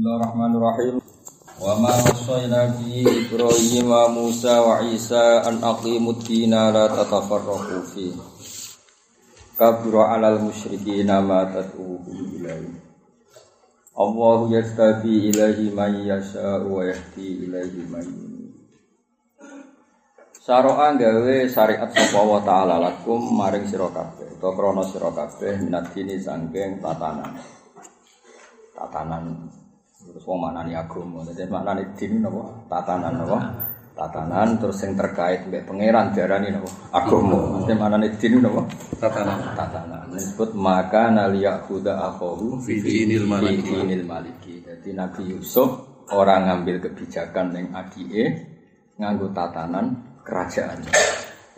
Bismillahirrahmanirrahim. Wa ma wasaina bi Ibrahim wa Musa wa Isa an aqimud dina la tatafarraqu fi. Kabura 'alal musyrikina ma tad'uhum ilaihi. Allahu yastabi ilaihi man yasha'u wa yahdi ilaihi man. Saro'a gawe syariat sapa wa ta'ala lakum maring sira kabeh utawa krana sira kabeh minat sangking tatanan. Tatanan terus wong maknani agama. Dadi maknani din napa? Tatanan napa? Tatanan. Terus yang terkait mbek pangeran diarani napa? Agama. Dadi maknani din napa? Tatanan. Tatanan. Disebut maka naliya huda akhahu fi dinil maliki. Fi dinil maliki. Dadi Nabi Yusuf orang ngambil kebijakan yang adike nganggo tatanan kerajaan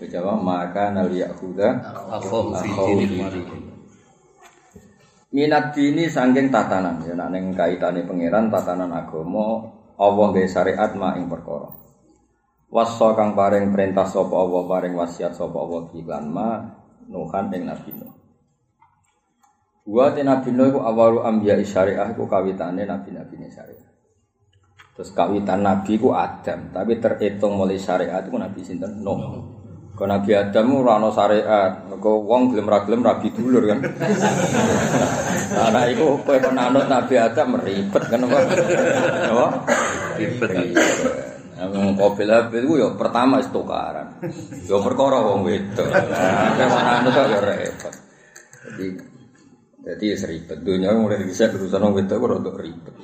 Jawa maka naliya huda akhahu fi dinil maliki minat dini sangking tatanan. Ya nak ning kaitane pangeran tatanan agama Allah gawe syariat ma ing perkara. Wasa kang paring perintah sapa Allah paring wasiat sapa Allah iklan ma nuhan ing nabi Nuh. Wa nabi Nuh iku awalu anbiya syariah iku kawitane nabi-nabi syariah. Terus kawitan nabi ku Adam tapi terhitung mulai syariat iku nabi sinten? Nuh. Kau Nabi Adam ora ana syariat, mergo wong gelem ra gelem rabi dulur kan. Anak iku kowe penanut Nabi Adam ribet kan apa? Apa? ribet Yang kopi labil itu ya pertama itu tukaran. Ya perkara wong wedok. Nah, penanut ya repot. Jadi jadi ya seribet. Dunia mulai bisa urusan wong wedok kok untuk ribet.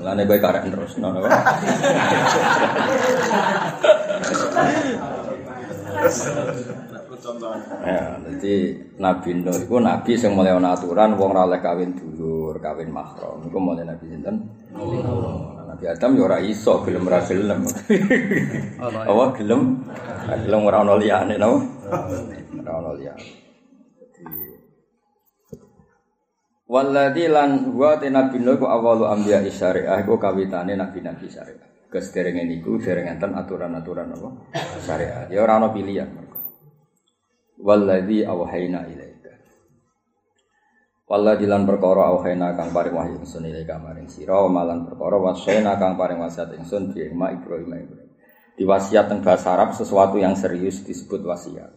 Mulane bae karek terus ngono. Ya, jadi Nabi Nuh itu nabi yang mulai ana aturan wong ora oleh kawin dulur, kawin mahram. Iku mulai Nabi sinten? Nah, Nabi Adam ya ora iso gelem ora gelem. Apa gelem? Gelem ora ana liyane napa? Ora ana liyane. Walladzi lan wa Nabi Nuh ku awalu anbiya syariah iku kawitane nabi-nabi syariah. Kesederenge niku dereng enten aturan-aturan apa? Syariat. Ya ora ana pilihan. Walladzi awhayna ilaika. Walladzi lan perkara awhayna kang paring wahyu ingsun ilaika maring sira malan perkara wasayna kang paring wasiat ingsun bi ma Ibrahim Ibrahim. Di wasiat teng bahasa Arab sesuatu yang serius disebut wasiat.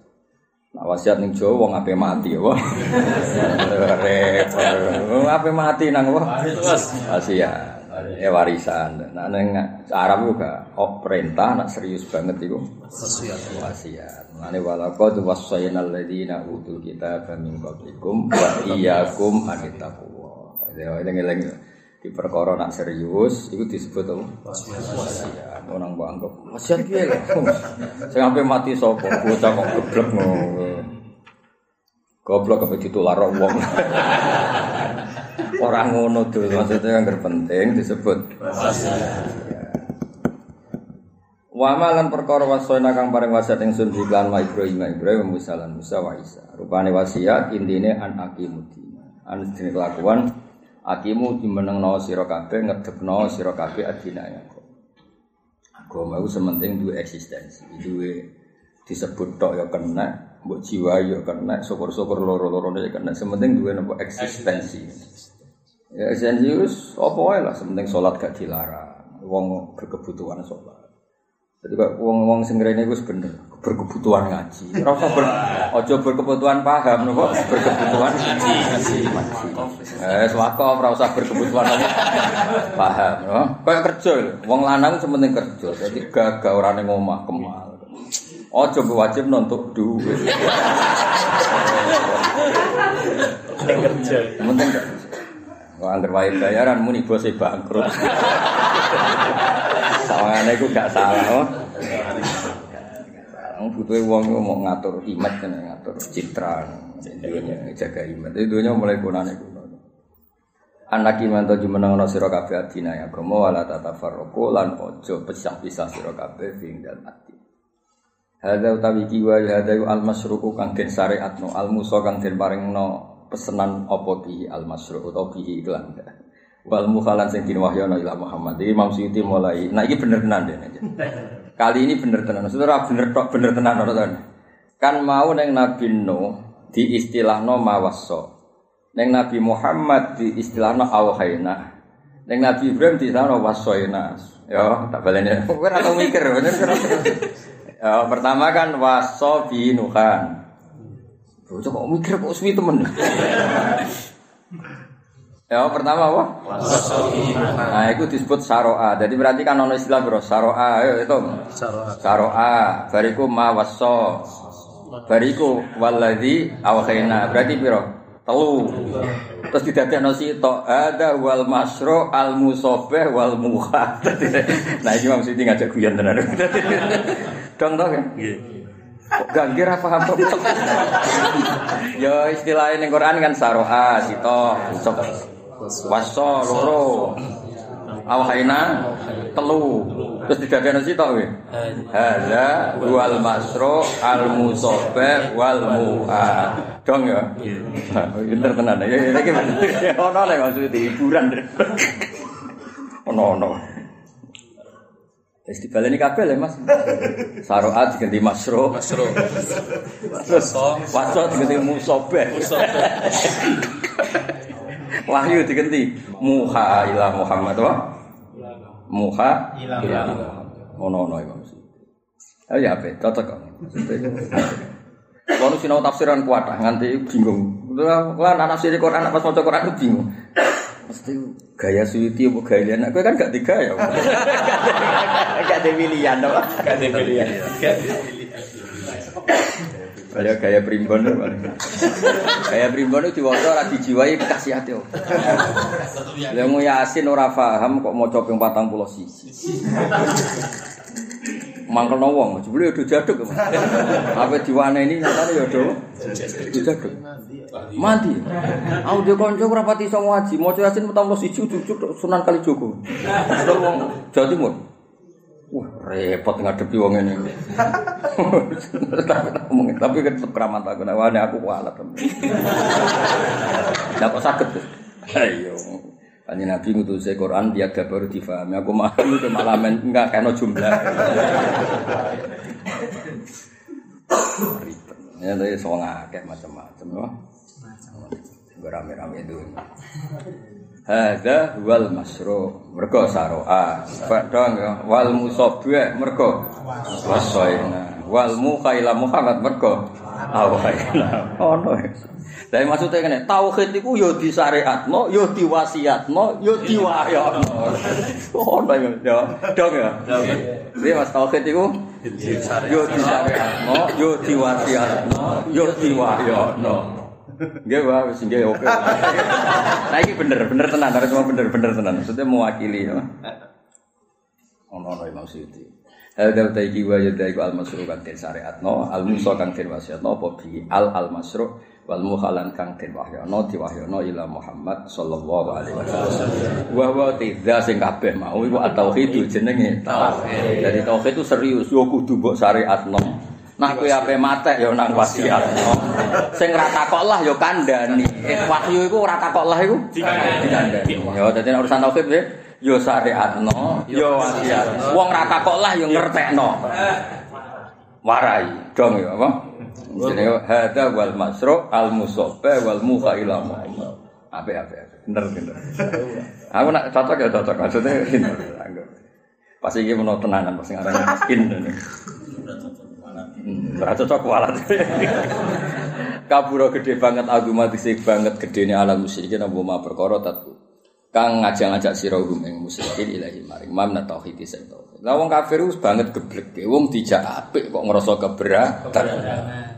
Nah, wasiat ning Jawa wong ape mati ya. Repot. Wong ape mati nang wah. Wasiat. Ya warisan. Nah ning Arab juga oh, perintah nak serius banget sesuatu wasiat. Mane walaqad wasayyana alladziina utul kitaba min qablikum wa iyyakum an tattaqullah. Ya eling-eling di perkara nak serius itu disebut apa? Wasiat. Orang mbok anggap wasiat piye lho. Sing sampe mati sapa? Bocah kok geblek ngono. Goblok apa ditular wong. Orang ngono tuh maksudnya yang terpenting disebut Wa lan perkara wasana kang paring wasiat ingsun iklan wa Ibrahim Ibrahim Musa lan Musa wa Isa. Rupane wasiat intine an akimudina. An dene kelakuan akimu dimenengno sira kabeh ngedepno sira kabeh adina ya. Agama itu sementing duwe eksistensi, duwe disebut tok ya kena, mbok jiwa ya kena, syukur-syukur loro-lorone ya kena, sementing duwe napa eksistensi. Ya wis apa wae lah, sementing salat gak dilarang, wong berkebutuhan salat. Jadi kok wong-wong sing rene iku bener berkebutuhan ngaji. Ora usah ber, aja berkebutuhan paham nopo berkebutuhan ngaji. Eh swako ora usah berkebutuhan paham, no? Kayak kerja lho. Wong lanang sementing kerja. Jadi gagah ora ning omah kemal. Aja wajib nonton duit. Ning kerja Penting. Kok anggar wae bayaran muni bose bangkrut. Sawangane iku gak salah. oh. Wong butuhe wong mau ngatur image kan ngatur citra. Dunia jaga image. Itu dunia mulai kunane kuno. Anak iman to jumeneng ana sira kabeh adina ya agama wala tatafarraqu lan ojo pisah-pisah sira kabeh fing dan ati. Hadza utawi kiwa hadza al masruku kang den syariatno al musa kang den paringno pesenan apa bi al masruk utawa bi iklan. Wal mukhalan sing dinwahyono ila Muhammad. Iki Imam Suyuti mulai. Nah iki bener tenan deh. Kali ini bener tenan. Saudara bener tok bener tenan ora. Kan mau neng Nabi Nuh di istilahno mawasso. Neng Nabi Muhammad di istilahno awhayna. Ning Nabi Ibrahim di sana wasoina. Ya, tak baleni. Kowe ora mikir bener. Ya, pertama kan waso binuhan. Bocah kok mikir kok suwi temen. Ya, pertama apa? Nah, itu disebut saroa. Jadi berarti kan ono istilah bro, saroa. Ayo itu. Saroa. Bariku ma waso. Bariku waladhi awkhina. Berarti biro. Telu. Terus didadekno sito. Ada wal masro al musobeh wal muha. nah, ini Siti ngajak guyon. Dong dong ya. Gak kira paham kok. Ya istilahnya ning Quran kan saroa, sito, sok waso loro. Awhaina telu. Terus didadekno sitok kowe. Hadza wal masro al musobeh wal muha. Dong ya. Pinter tenan. Ya iki ono nek maksud hiburan. Ono ono. Wis dibaleni kabeh lho Mas. Saroat diganti masro. Masro. Terus waso diganti musobeh. Wahyu diganti muha ila Muhammad apa? Muha ila ono ono Imam Ayo ya apa? Cocok kok. Kalau sinau tafsiran kuat nganti bingung. Lah anak nafsir Quran pas maca Quran itu bingung. Mesti gaya suwiti apa gaya lian. Aku kan gak tiga ya. Gak ada pilihan apa? Gak ada pilihan. Gaya gaya primbon. Gaya primbon itu diwaca ora dijiwai kasih hati. Lah mau yasin ora paham kok maca ping 41 Mangkel wong, jebule yo jaduk. Apa diwane ini nyatane yo do. Jaduk. Mandi. Aku dhe kanca ora pati iso ngaji, maca yasin 41 cucuk Sunan Kalijogo. Terus wong Jawa Timur. Wah, repot ngadepi wong ngene. Tapi tapi kan keramat aku nek aku kualat. Lah kok saged. Ayo. Kanji Nabi ngutus Quran dia gak baru difahami. Aku mah itu malah men enggak kena jumlah. Ya tadi soal ngakeh macam-macam loh. Gue rame-rame itu. Hada wal masro mergo saroa. Padang ya wal musobbe mergo wasoina. Wal mukhaila Muhammad mergo awaina. Ono. Dari maksudnya kene tauhid iku yo disyariatno, yo diwasiatno, yo diwahyakno. Ono ya. Dong ya. Jadi Mas tauhid iku yo disyariatno, yo diwasiatno, yo diwahyakno. Nggih, Pak, wis nggih oke. Nah iki bener, bener tenan, harus cuma bener, bener tenan. Maksudnya mewakili ya. Ono ono Imam Suyuti. Hadza taiki wa yadaiku al masru kang den syariatno, al musa kang den wasiatno apa bi al al masru wal mukhalan kang den wahyana diwahyana ila Muhammad sallallahu alaihi wasallam. Wa wa tidza sing kabeh mau iku tauhid jenenge tauhid. Jadi tauhid itu serius, yo kudu mbok syariatno. Nah kowe ape matek ya nang wasiatno. Sing ra takok lah ya kandhani. Eh, wahyu iku ora takok lah iku dikandhani. Ya dadi urusan tauhid ya syariatno, ya wasiatno. Wong ra takok lah ya ngertekno. Warai dong ya apa? Jenenge hada wal masru al musabba wal mukha ila Muhammad. Ape. Bener bener. Aku nak cocok ya cocok maksudnya bener. Pas iki menawa tenanan pas ngarani miskin. Hmm, Ora cocok walat. Kaburo gede banget agumatisik banget gedene alam musyrikin apa ma perkara tatu. Kang ngajak-ngajak sira hum ing musyrikin ilahi maring mamna tauhid sing tauhid. Lah wong kafir wis banget geblek. Wong dijak apik kok ngerasa keberatan.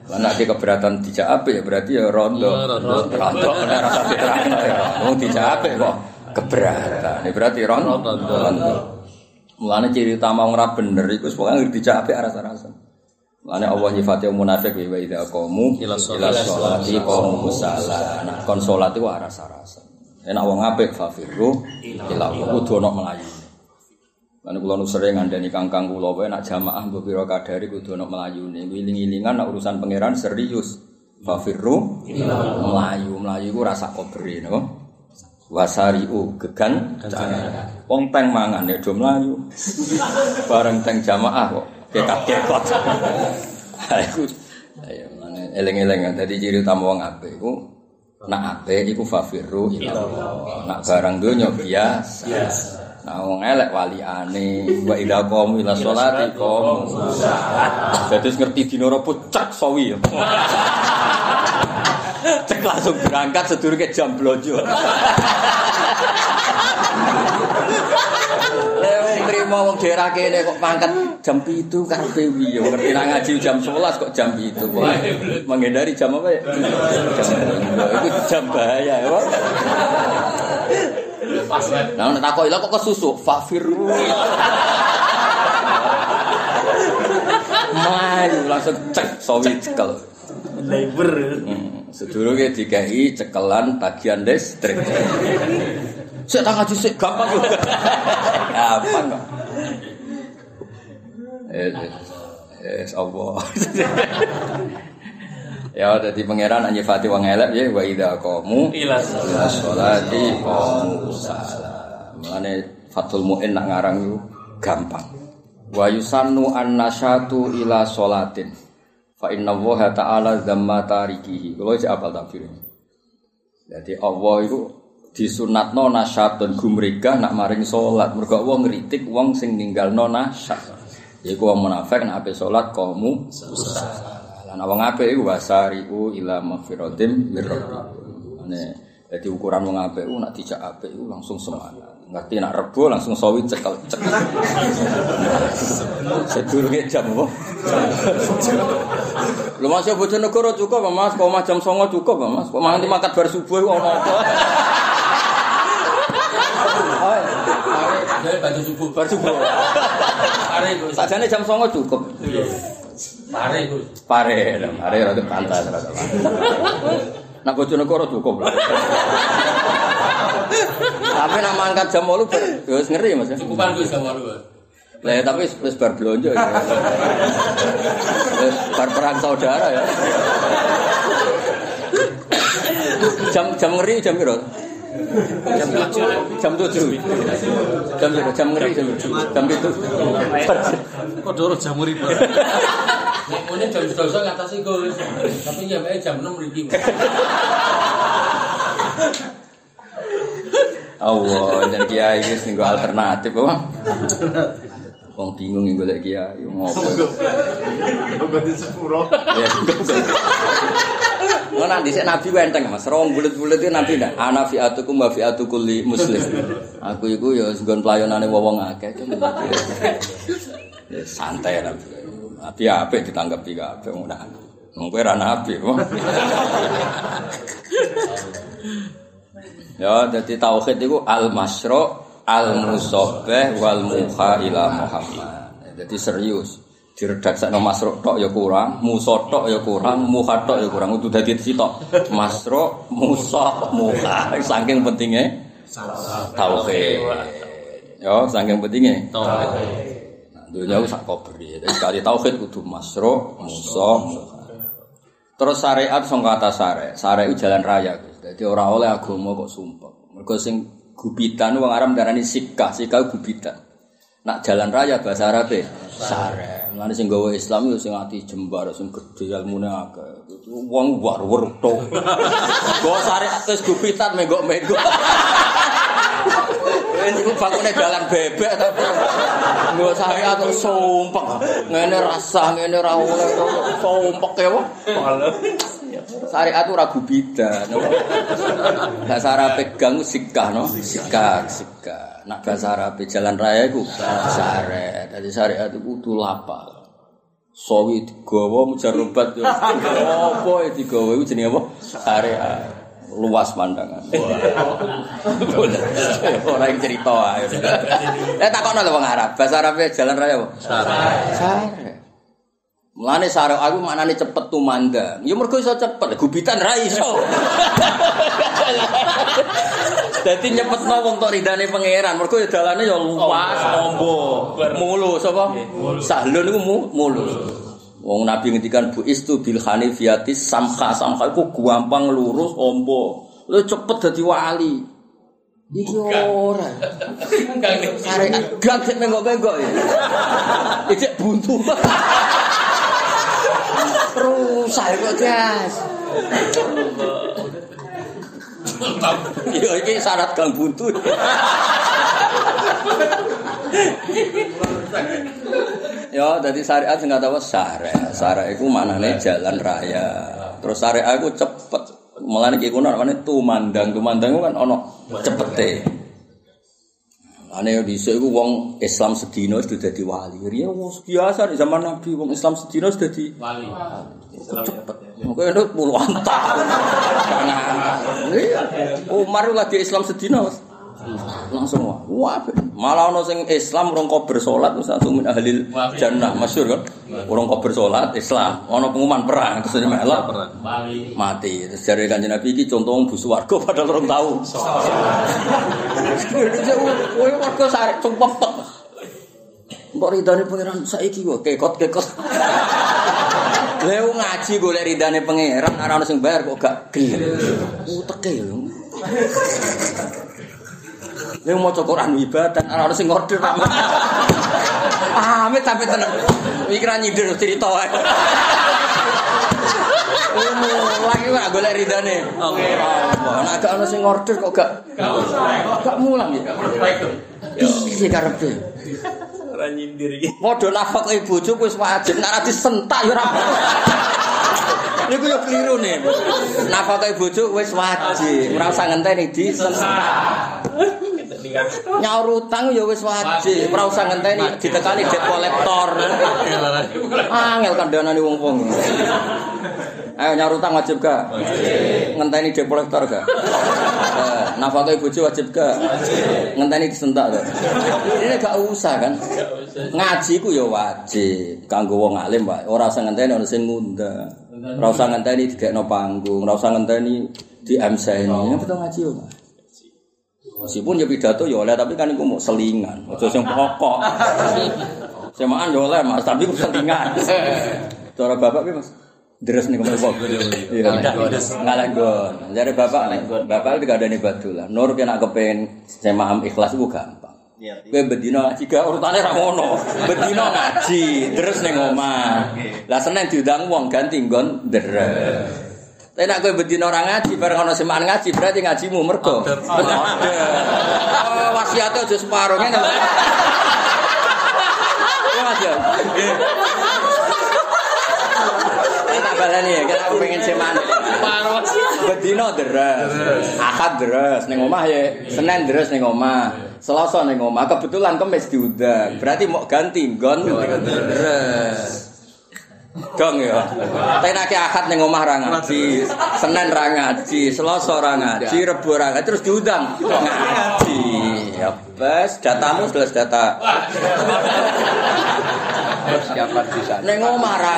Lah nek keberatan dijak apik ya berarti ya rondo. Rondo ora rasa diterangno ya. Wong dijak apik kok keberatan. Ya berarti rondo. Rondo. Mulane ciri utama wong ora bener iku pokoke dijak apik rasa-rasa. Mulane Allah nyifati munafik wa idza qamu ila sholati qamu kusala. Nah, kon salat iku rasa-rasa. Enak wong apik fafiru ila kudu ana melayu. Lan kula nu sering ngandani kangkang kula wae nak jamaah mbok pira kadari kudu ana melayune. Wiling-wilingan nak urusan pangeran serius. Fafiru melayu, melayu iku rasa kobri no. Wasariu gegan wong teng mangan ya do melayu. Bareng teng jamaah kok kekak-kekot. Iku ayo eling-eling dadi ciri utama wong apik iku Nak apik iku fafirru ilallah. Nak barang donya biasa. Nah wong elek waliane wa ila qaum ila sholati qaum. Dadi ngerti dina rabu cek sawi. Cek langsung berangkat sedurunge jam blojo. Trimo wong daerah kene kok pangkat jam itu karepe piye? Ngerti nak ngaji jam 11 kok jam itu kok. Menghindari jam apa ya? Jam itu jam bahaya ya. Nah, nek takok lha kok kesusu? Fafiru. Melayu langsung cek sawi cekel. Labor. Hmm, sedurunge dikai cekelan bagian listrik. Sik tak ngaji sik gampang. Gampang kok. Eh, eh, eh, Allah. ya, jadi pangeran anyifati wong elek ya wa idza qamu Ila sholati qamu salah. Mulane Fathul Muin nak ngarang itu gampang. Wa yusannu an nasyatu ila sholatin. Fa inna Allah ta'ala zamma tarikihi. Kalau aja apal tafsirnya. Jadi Allah itu disunatno nasyatun gumregah nak maring salat. Mergo Allah ngritik wong sing ninggalno nasyat. Iku wong munafik nak ape salat kamu Lah nek wong apik iku wasari'u ila maghfiratim mir rabbikum. Ane dadi ukuran wong apik iku nak dijak apik iku langsung semangat. Ngerti nak rebo langsung sawi cekel cek. Sedurunge jam apa? Lu masih Bojonegoro cukup Mas? Kok omah jam 09.00 cukup Mas? Kok mangan makan bar subuh ono apa? Dari baju subuh. Bar subuh. Pare Gus. Sajane jam 09.00 cukup. Pare Gus. Pare, pare rada pantas rada pantas. Nak Bojonegoro cukup lah. Tapi nak mangkat jam 8 bar ya wis ngeri Mas. ya. Cukupan Gus sama lu. Lah ya, tapi wis bar blonjo ya. Wis bar perang saudara ya. Jam jam ngeri jam piro? Jam 7. Jam 7. Jam piro? Jam ngeri jam jam itu. Kok doro riba. Nek ngene jam 12 ngatasi Gus. Tapi nyampe jam 6 mriki. Allah, dan kiai wis nggo alternatif apa? Wong bingung ning golek kiai ngopo. Kok di sepuro. Ya. Ngono dhisik Nabi ku enteng Mas. Rong bulet-bulet itu Nabi ndak. Ana fi'atukum wa fi'atukul li muslim. Aku iku ya nggon playonane wong akeh. Ya santai Nabi. Nabi apik ditanggapi kabeh ngono. Wong kowe ra nabi. Ya, jadi tauhid itu al-masyru' al-musabbih wal muha ila Muhammad. Jadi serius. Diredaksakno masruk tok ya kurang, musa tok ya kurang, muha tok ya kurang. Itu dadi sitok. Masruk, musa, muha. Saking pentingnya tauhid. Ya, saking pentingnya Tauhid. Dunia itu sak kobri. Sekali tauhid kudu masro, muha. Terus syariat sing kata syariat. Syariat itu jalan raya. Jadi orang oleh agama kok sumpah. Mergo sing gubitan wong Arab darani sikah, sikah gubitan. Nak jalan raya bahasa Arab e syariat. Mengani sing gawe Islam yo sing ati jembar, sing gedhe ilmune akeh. Wong war-war to. Go sare atus gupitan menggo menggo. Ini kok bangunnya jalan bebek to. Nggak sari atau sumpah Ngene rasa, ngene ra rawa sumpek ya wak syariat ragu bidan bahasa Arab pegang sikah no. Sikah sikah. Nak bahasa Arab jalan raya itu syariat jadi syariat itu kudu lapal sawi digawa mujarobat yo. Apa ya digawa itu jenenge apa? Syariat. Luas pandangan. Orang yang cerita ae eh takokno lho wong Arab bahasa Arab jalan raya apa? Syariat Mulane sare aku maknane cepet tumandang. Ya mergo iso cepet, gubitan ra iso. Dadi nyepetno wong tok ridane pangeran, mergo ya dalane ya luas, ombo, mulus apa? Sahlun iku mu- mulus. Wong Nabi ngendikan bu istu bil hanifiyati samka samka iku gampang lurus ombo. Lu cepet dadi wali. Iki ora. Sare gak sik menggok-menggok ya. Ijek buntu. Rusak kok gas. Ya iki syarat gang buntu. Ya, jadi syariat kata apa syariat. Syariat iku maknane jalan raya. Terus syariat iku cepet. Mulane iki kuno namane tumandang. Iku kan ono cepete. Ane yo dhisik iku wong Islam sedina wis dadi wali. Riyen wong biasa di zaman Nabi wong Islam sedina wis dadi Wali. cepet. Mungkin itu puluhan tahun. Iya. Umar lagi Islam sedina Mas. Langsung wah, wah malah ono sing Islam urung kober salat wis langsung min ahli jannah masyhur kan? Urung kober salat Islam. Ono pengumuman perang terus melok mati. Terus jare kanjeng Nabi iki contoh wong bus warga padahal urung tau kowe warga sarek sumpah pek Mbok ridane pangeran saiki kok kekot-kekot. Lha ngaji golek ridane pangeran ora ono sing bayar kok gak gelem. Uteke lho. Lha maca Quran ibadah ora ono sing order Pak. Amit tapi tenan. Pikiran nyindir cerita wae. Ilmu lagi gak golek ridane. Oke. Nek gak ono sing order kok gak gak mulang ya. Iki karepe. Ora nyindir iki. Padha nafkah ibu bojo wis wajib nek ora disentak ya ora. Niku yo keliru nih. Nafkah ibu bojo wis wajib, ora usah ngenteni disentak. Nyaur utang ya wis wajib, ora usah ngenteni ditekani debt collector. Angel kandhanane wong-wong. Ayo nyaur utang wajib gak? Ngenteni debt collector gak? Eh, Nafkah bojo wajib gak? Ngenteni disentak gak? Ini gak usah kan? Ngaji ku ya wajib kanggo wong alim, Pak. Ora usah ngenteni ana sing ngundang. Ora usah ngenteni digekno panggung, ora usah ngenteni di MC ini. Betul ngaji yo, Pak. Meskipun ya pidato ya oleh tapi kan iku mau selingan, aja sing pokok. Semaan ya oleh Mas, tapi ku selingan. Cara bapak ki Mas. Deres nih ke mana Bob? Iya, ngalah gon. Jadi bapak nih, bapak itu gak ada nih batu lah. Nur kena kepengen semaam ikhlas itu gampang. Kowe bedino ngaji gak urutane ra ngono. Bedino ngaji, terus ning omah. Lah Senin diundang wong ganti nggon deres. Tapi nek kowe bedino ora ngaji bareng ana semaan ngaji berarti ngajimu mergo. Oh, wasiate aja separo ngene. Iya Mas ya. Kita baleni ya, kita pengen semaan. Paro Bedino deres, Ahad deres ning omah ya, Senin deres ning omah, Selasa ning omah. Kebetulan Kamis diundang. Berarti mau ganti nggon deres. Dong ya. Tapi nek Ahad ning omah ra ngaji, Senin ra ngaji, Selasa ra ngaji, Rebo terus diundang ngaji. Ya bes, datamu jelas data. Ning omah ra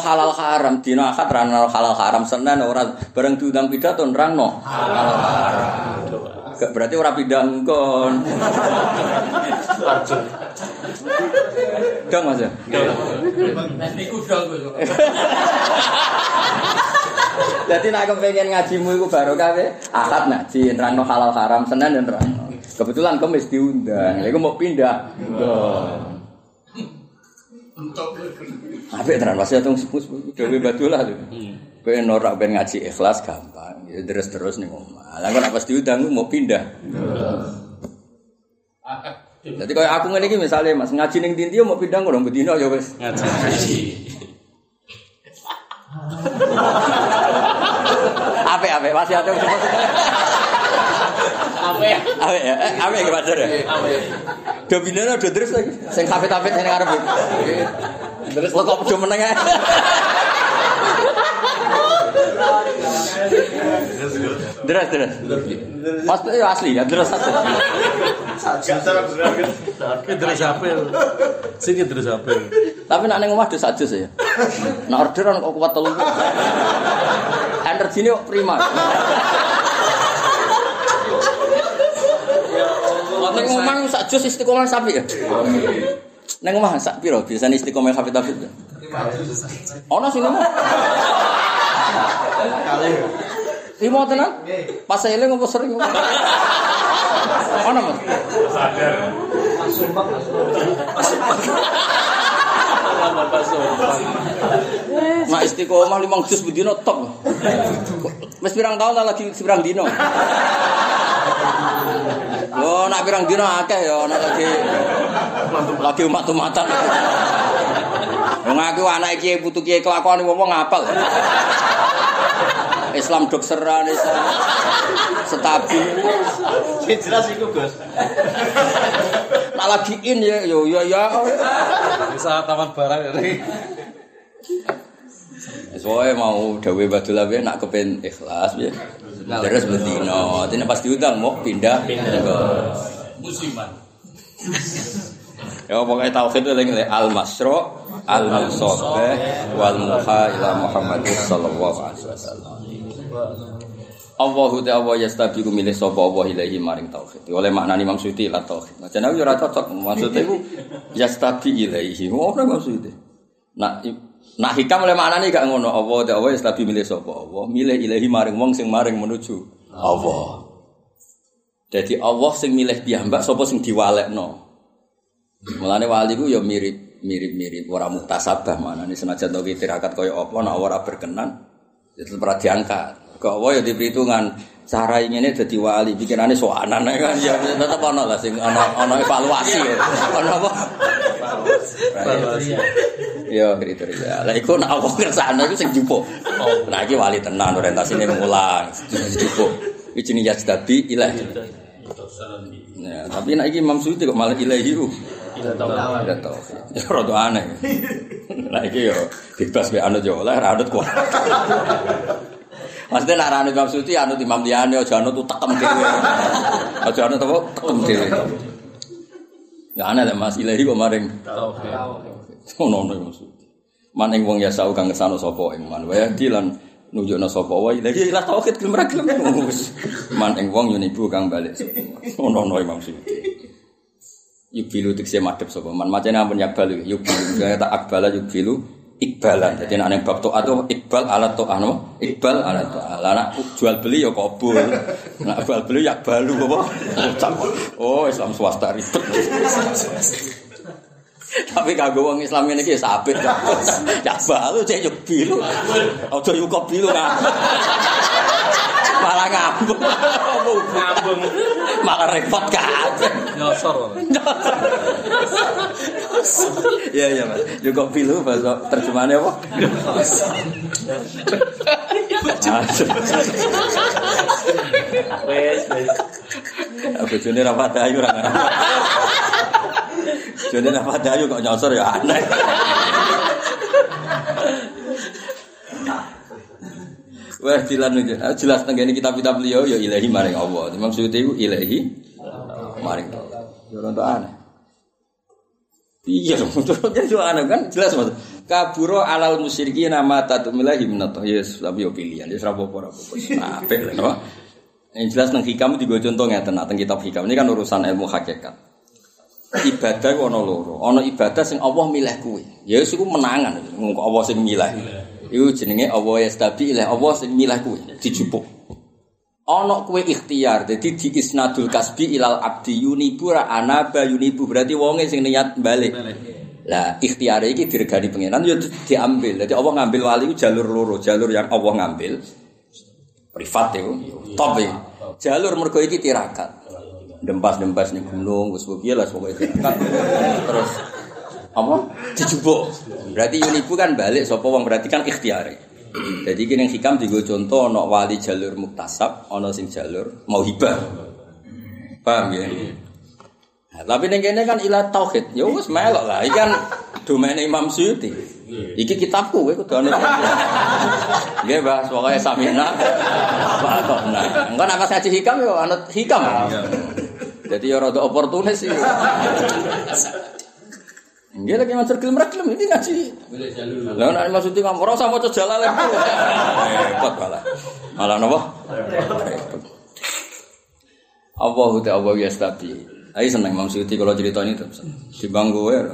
halal haram, dina akad ra halal haram, Senin ora bareng diundang pidato nerangno halal haram. Gak berarti ora pindah ngkon. Dong Mas ya. Niku dong kowe. Dadi nek pengen ngajimu iku barokah we, akad ngaji nerangno halal haram, Senin dan nerangno. Kebetulan Kamis diundang, iku mau pindah. ngkon. Apik tenan masih atung sepuh-sepuh dewe batulah lho. Kowe norak ben ngaji ikhlas gampang. Ya terus-terus ning omah. Lah kok nek pas diundang mau pindah. Jadi kayak aku ngene iki misale Mas ngaji ning Tindio mau pindah ngono bedino ya wis. Ngaji. Apik apik masih atung sepuh. Apa ya? Ya. Eh, Apik ya ya. Apa ya? Do bindana do terus lagi. Sing kapit-kapit sing arep. Terus lo kok do meneng ae. Terus terus. Pasti ya asli ya terus asli. Terus apa? Sini terus apa? Tapi nak ning omah do sajus ya. Nak orderan kok kuat telu. Energine kok prima. Ning omah sajus istiqomah sapi ya. Ning omah sak piro biasane istiqomah sapi tapi. Ono sing Lima tenan? Pas eling apa sering? Ono Mas. Nah istiqomah limang juz bedino tok. Wis pirang tahun lah lagi pirang dino. Lo nak pirang dino akeh ya nak lagi lagi umat-umatan. Wong aku anak kiai putu kiai kelakuan wong wong ngapal. Islam dokseran Islam stabil. Sing jelas iku, Gus. Nak lagi in ya yo ya ya. Bisa taman barang ini. Soalnya mau dawe badul apa nak kepen ikhlas ya. Terus bendino, ini pas diundang mau pindah. musiman. Ya pokoknya tauhid itu lagi al masro, al musobeh, wal muha ila Muhammad sallallahu alaihi wasallam. Allahu ta Allah yastabiqu milih sapa Allah ilahi maring tauhid. Oleh maknani maksudi la tauhid. Nah, jenenge ora cocok maksudnya iku yastabi ilaihi. Ora maksudnya. Nak nak hikam oleh maknani gak ngono. Allah ta Allah yastabi milih sapa Allah, milih ilahi maring wong sing maring menuju Allah. Jadi Allah sing milih piyambak sapa sing diwalekno. Mulane wali ku ya mirip mirip-mirip ora muktasabah manane senajan to tirakat kaya apa nek ora berkenan itu pernah diangkat. Kok Allah ya diberi hitungan cara ingine dadi wali pikirane soanan kan ya tetep ana lah sing ana ana evaluasi ya. Ana apa? Ya kriteria. Lah iku nek Allah kersane iku sing jupuk. Nah iki wali tenan orientasine mulang. Jupuk. Iki jenenge yajdabi ilah. Ya, tapi nek iki Imam Suyuti kok malah ilahi tahu. Tidak tahu. Ya rada aneh. Nah iki yo bebas be anut yo oleh ra anut kuat. Maksudnya nak anut Imam Suyuti anut Imam liyane aja anut tekem dhewe. Aja anut apa tekem dhewe. Ya aneh lah Mas ilahi kok maring ono ono Imam Suyuti. Maning wong ya sau kang ngesano sapa ing man wae dilan nunjukno sapa wae ilahi ilah tauhid gelem ra gelem wis. Maning wong yo nibu kang balik. Ono ono Imam Suyuti. Yubilu tikse madhep sapa? Man macane ampun yakbal yubilu saya tak akbala yubilu ikbalan. Jadi nek nang bab to'at itu ikbal alat to'ah no? Ikbal alat to'ah. Lah nak jual beli ya kabul nak jual beli yak balu apa? Oh Islam swasta ribet. Tapi kagak wong Islam ini ki sabit. Yak balu cek yuk bilu aja yuk bilu kan malah ngambung. Ngambung. Malah repot kabeh Nyosor. Iya iya mas. Juga pilu bahasa terjemahannya apa? Wes, wes. Apa jenis rapat dayu ra. Jenis rapat dayu kok nyosor ya aneh. Wah jelas nih, jelas tenggene kitab-kitab beliau ya ilahi maring Allah. Imam itu ilahi maring Allah. Ya ora aneh. Iya terus jadi aneh kan jelas mas. Kaburo alal musyriki nama tatu milahi minatoh. Yes, tapi yo pilihan. Yes, rapopo rapopo. Nah, apa lah, no? Yang jelas nang hikam itu gue contoh ngeten, teng kitab hikam ini kan urusan ilmu hakikat. Ibadah ono loro, ono ibadah sing Allah milih kuwe. Ya wis iku menangan, Allah sing milih. Iku jenenge Allah yastabi ilih Allah sing milih kuwe, dijupuk. Ono kue ikhtiar, jadi di isnadul kasbi ilal abdi yunibu ra anaba yunibu berarti wonge sing niat balik. Lah ikhtiar iki diregani pengenan ya diambil. Jadi Allah ngambil wali jalur loro, jalur yang Allah ngambil privat itu top ya. Jalur mergo iki tirakat. Dempas-dempas ning gunung wis piye lah pokoke tirakat. Terus apa? Dijubuk. Berarti yunibu kan balik sapa wong berarti kan ikhtiar. Jadi kini yang hikam juga contoh ono wali jalur muktasab, ono sing jalur mau hibah. Paham ya? Nah, tapi ning kene kan ilah tauhid. Ya wis melok lah. Iki kan domain Imam Suyuti. Iki kitabku kowe kudu ana. Nggih, Mbah, pokoke samina. Pak nah. Engko nek pas hikam yo anut hikam. Jadi ya rada oportunis sih. Nggih lagi matur gelem gelem iki ngaji. Lah nek maksudnya kamu ora usah maca jalalain. Repot malah. Malah napa? Repot. Allahu ta Allah yastabi. Ayo seneng Imam Suyuti kalau cerita ini terus. Di bangku ya.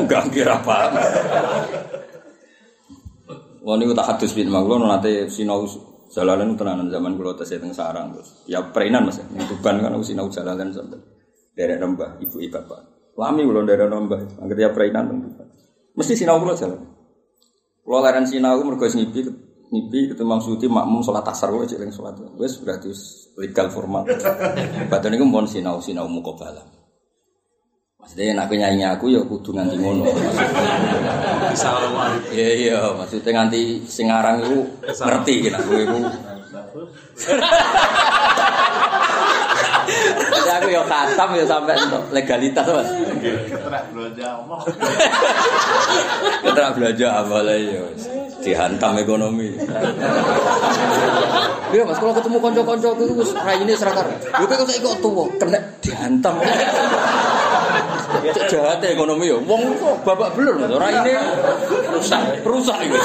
Enggak kira paham. Wah niku tak hadus bin manglo nate sinau jalalan tenanan zaman kula tesih teng sarang terus. Ya preinan Mas. Ning Tuban kan aku sinau jalalan sampai derek rembah ibu bapak. Lami rembah. Angger ya preinan teng Tuban. Mesti sinau kula jalan. Kula leren sinau mergo ngipi ngipi itu maksudnya makmum sholat asar gue ciling sholat wes berarti legal formal badan itu mohon sinau sinau mukobala maksudnya nak nyanyi aku ya kudu nganti ngono. Iya iya. Maksudnya nganti sing aran itu ngerti gitu aku itu Jadi aku ya khatam ya sampai untuk legalitas mas. Terak belanja omong. Kita belanja apa lah ya. Mas. Dihantam ekonomi. Iya mas, kalau ketemu konco-konco itu wis raine serakar. Yo kok saya kok tua, kena dihantam. Cek jahat ekonomi ya. Wong kok babak belur mas, raine rusak, rusak itu.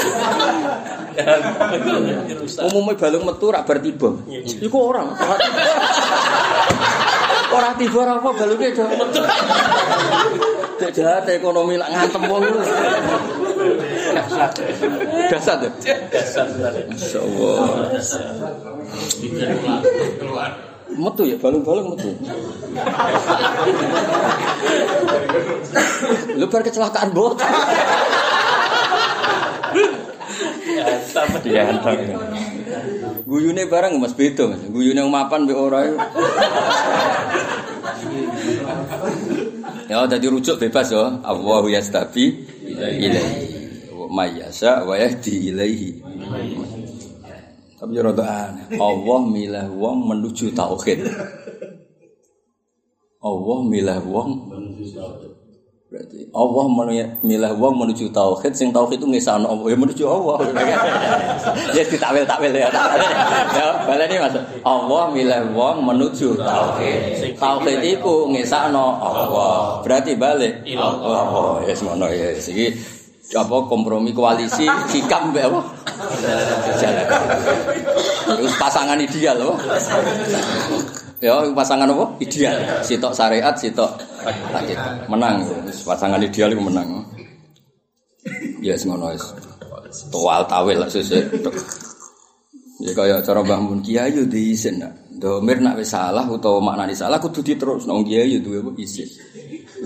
Umumnya balung metu rak bar tiba. Iku orang. Ora tiba ora apa balungnya do. Cek jahat ekonomi lak ngantem wong itu. Dasar tuh. Masya Allah. Metu ya, balung-balung metu. Lu bar kecelakaan bot. Iya, hantam. Guyune barang Mas beda Mas. Guyune mapan mbek ora. Ya dadi rujuk bebas ya. Allahu yastabi ilaihi. Wa may yasha wa yahdi ilaihi. Tapi ya. Allah milah wong menuju tauhid. Allah milah wong berarti Allah milah wong menuju tauhid sing tauhid itu ngesano Allah ya menuju Allah. Ya ditakwil takwil ya ya baleni Mas. Allah milah wong menuju tauhid. Tauhid iku ngesano Allah berarti balik Allah. Ya semono ya iki apa kompromi koalisi sikap mbek apa? Jalan. Itu pasangan ideal apa Ya, pasangan apa? Ideal. Sitok syariat, sitok takit. Menang. Pasangan ideal itu menang. Ya, semono wis. Tual tawil lah sesuk. Ya kaya cara Mbah Mun Kiai yo diisin nak. Domir nak wis salah utawa maknane salah kudu diterus nang Kiai yo duwe apa isin.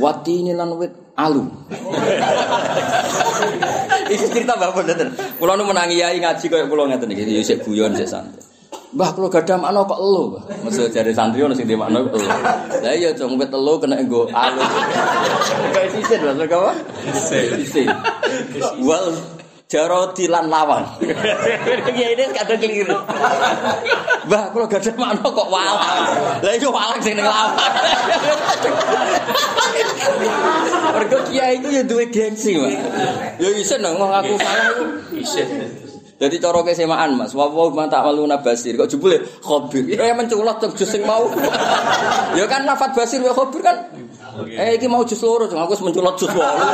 Watini lan wit alu. Iki cerita Mbah Mun. Kula nu menangi Kiai ngaji kaya kula ngeten iki yo sik guyon sik santai. Mbah kula gadah makna kok elo, Mbah. Maksud jare santri ono sing di makna kok elo. Lah iya cung wit elo kena nggo alu. Kayak sisin maksud apa? Sisin. Wal jaroti lan lawan. Ya ini kadang keliru. Mbah kula gadah makna kok walang. Lah iya walang sing ning lawan. Mergo kiai iku ya duwe gengsi, Mbak. Ya isin dong aku salah iku. Isin. Jadi cara kesemaan mas, wawaw mata maluna basir, kok jebule? Khobir, ya menculot tuh jus sing mau, ya kan lafat basir wa khobir kan, eh iki mau jus loro, cuma aku wis menculot jus walu,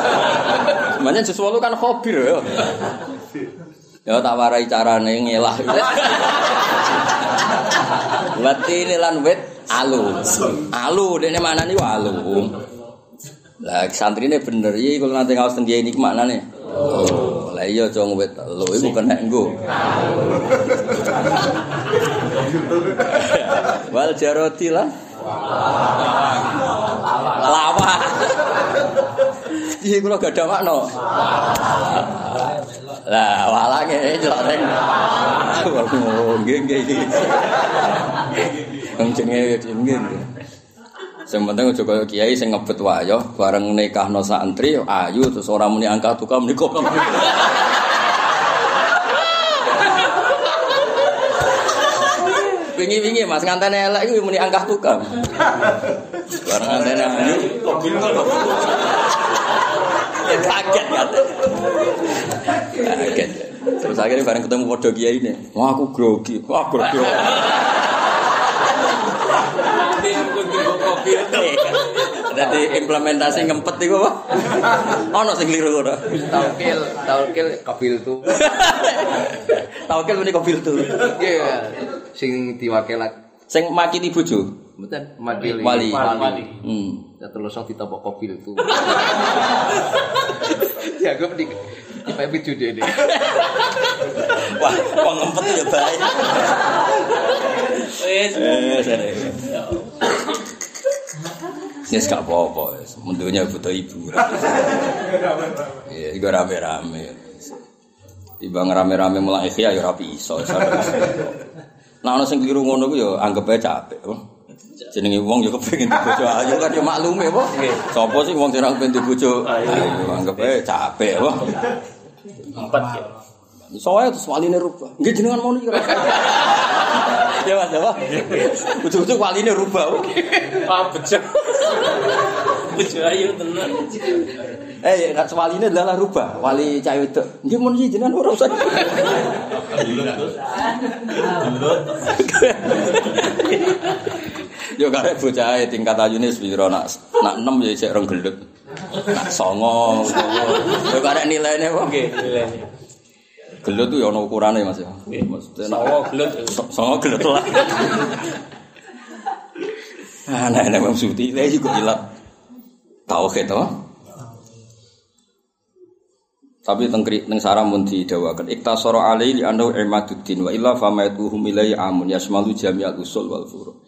makanya jus walu kan khobir ya, ya tak warai carane ngelah, Wati ini lan wit alu, alu, ini mana nih alu, lah santri ini bener, iya kalau nanti ngawas tenggi ini ke mana nih? Oh, lah iya cung wit lho iku kena nggo. Wal jaroti lah. Lawa. Iki kula gak ada makna. Lah walange jelok ning. Oh, nggih nggih. Wong jenenge jenenge. Sing penting aja kaya kiai sing ngebet wayo bareng nikahno santri ayu terus ora muni angka tukang muni kok. Wingi-wingi Mas ngantene elek iku muni angka tukang. Bareng ngantene ayu Ya, kaget kan. Kaget. Terus akhirnya bareng ketemu podo kiai ini. Wah aku grogi. Wah grogi. Jadi implementasi ngempet itu apa? Ono sing keliru ora? Taukil, taukil kabil tu. Tawakil muni kobil tuh. Iya, sing diwakilak. Sing makili bojo. Mboten makili Wali. wali. Hmm. Ya terus ditopok kabil tu. Ya gue di di video deh. Wah, wong ngempet ya baik. Wis. Yes, gak apa-apa. Mendunya butuh ibu. Iya, iku rame-rame. Timbang rame-rame mulai ikhya ya rapi iso. Nah ana sing keliru ngono ku ya anggap ae capek. Jenenge wong ya kepengin dibojo ayu kan ya maklume apa. Sopo sih wong sing ora kepengin dibojo ayu anggap ae capek apa. Empat ya. Soalnya terus waline rubah. Nggih jenengan mau iki. Ya Mas, apa? Ujug-ujug waline rubah. Ah bejo. Bejo ayu tenan. Eh, nek waline adalah rubah, wali cah wedok. Nggih mun iki jenengan ora usah. Yo karek bocah tingkat ayune wis pira nak nak 6 ya isih rong gelut. Nak 9 yo karek nilainya kok nggih. Nilainya. Gelut tuh ya ana ukurane Mas ya. Maksudnya nak Sawo gelut. Songo gelut lah. Ah, nah, nah, Bang Suti, saya juga hilang. Tauhid, apa? Tapi tengkri teng sarang mun didawakan iktasara alai li annahu imaduddin wa illa famayatuhum ilai amun yasmalu jami'al usul wal furu.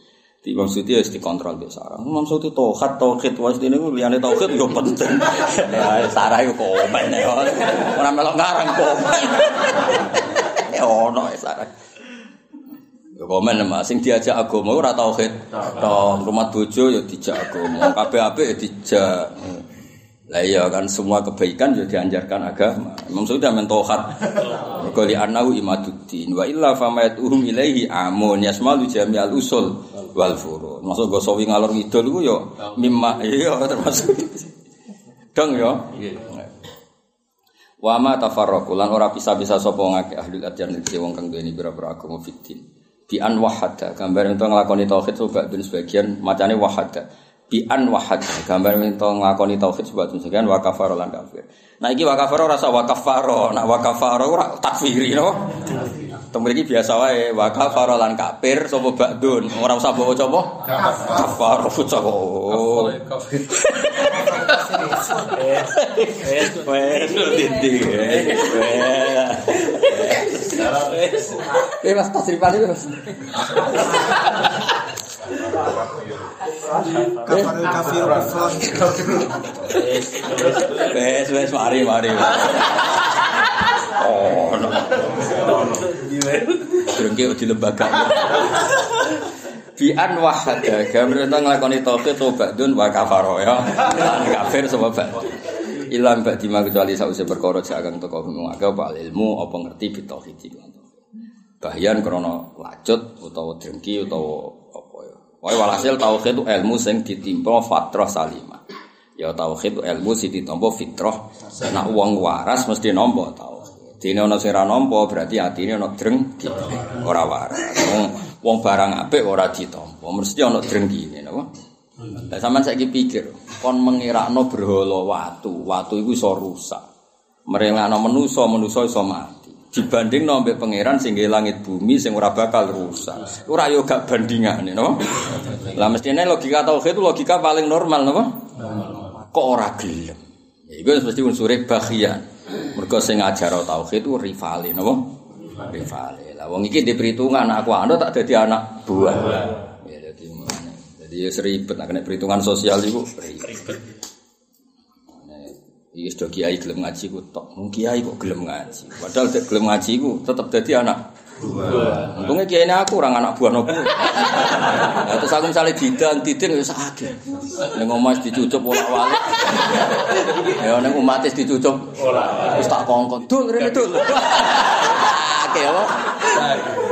Imam Suti harus dikontrol di sarang. Imam Suti tauhid tauhid was ini ku liyane tauhid yo penting. Ya sarah yo komen ya. Ora melok ngarang komen. Ya ono ya sarah. Ya komen Mas sing diajak agama ora tauhid. Tok rumah bojo ya dijak agama. Kabeh apik ya dijak. Lah iya kan semua kebaikan ya dianjarkan agama. Imam Sudah mentohat. Mergo li annahu imaduddin wa illa famayatuhum ilaihi amun yasmalu jami'al usul wal furu. Masuk go sawi ngalor ngidul iku ya mimma iya termasuk. Dong ya. Wa ma tafarraqu lan ora bisa-bisa sapa ngake ahli adyan iki wong kang duweni pira-pira agama fitin. Bi an wahada gambar untuk nglakoni tauhid sebagian sebagian macane wahada. Bi an wahada gambar untuk nglakoni tauhid sebagian sebagian wa kafara lan kafir. Nah iki wa kafara rasa wa kafara, nak wa ora takfiri no. Temu iki biasa wae wa kafara lan kafir sapa ba'dun. Ora usah bawa coba. Fuca kok. Wes, dindi. Eh, Mas itu, Mas. Kafir kafir kufur. Wes, wes, mari, mari. Oh, no. Drengki di lembaga. Bi'an wahada, gambar tentang ngelakoni tauhid tobat dun wa kafaro ya. Lan kafir sama ba'du. Ilam ba'di ma kecuali sausi perkara jagang toko mengaga pak ilmu apa ngerti bitauhid iki. Bahyan krana lacut utawa drengki utawa Pokoke walhasil tauhid itu ilmu sing ditimpa fatrah salimah. Ya tauhid itu ilmu sing ditampa fitrah. Nek wong waras mesti nampa tauhid. Dene ana sing ora berarti atine ana drengki. Ora waras. Wong wong barang apik ora ditampa. Mesti ana drengkine napa? Lah sampean saiki pikir, kon mengirakno berhala watu, watu iku iso rusak. Merelakno manusa, manusa iso mati. Dibanding ambek pangeran nggih langit bumi sing ora bakal rusak. Ora yo gak bandingane, no? Lah mestine logika tauhid itu logika paling normal, napa? Kok ora gelem? Ya iku mesti unsur bagian. Mergo sing ngajar tauhid itu rivale, napa? Rivale. Lah wong iki di perhitungan aku anu tak dadi anak buah. Ya. Jadi ya seribet, nak kena perhitungan sosial itu ribet. Iya sudah kiai gelem ngaji ku tok. Mung kiai kok gelem ngaji. Padahal dek gelem ngaji ku tetap jadi anak buah. Untungnya kiai ini aku orang anak buah nopo. Nah, terus aku misalnya didan, didin ya sakit. Neng omas dicucup bola walik. Ya neng umatis dicucup. Terus tak kongkong. Dul, rene dul. Sakit apa?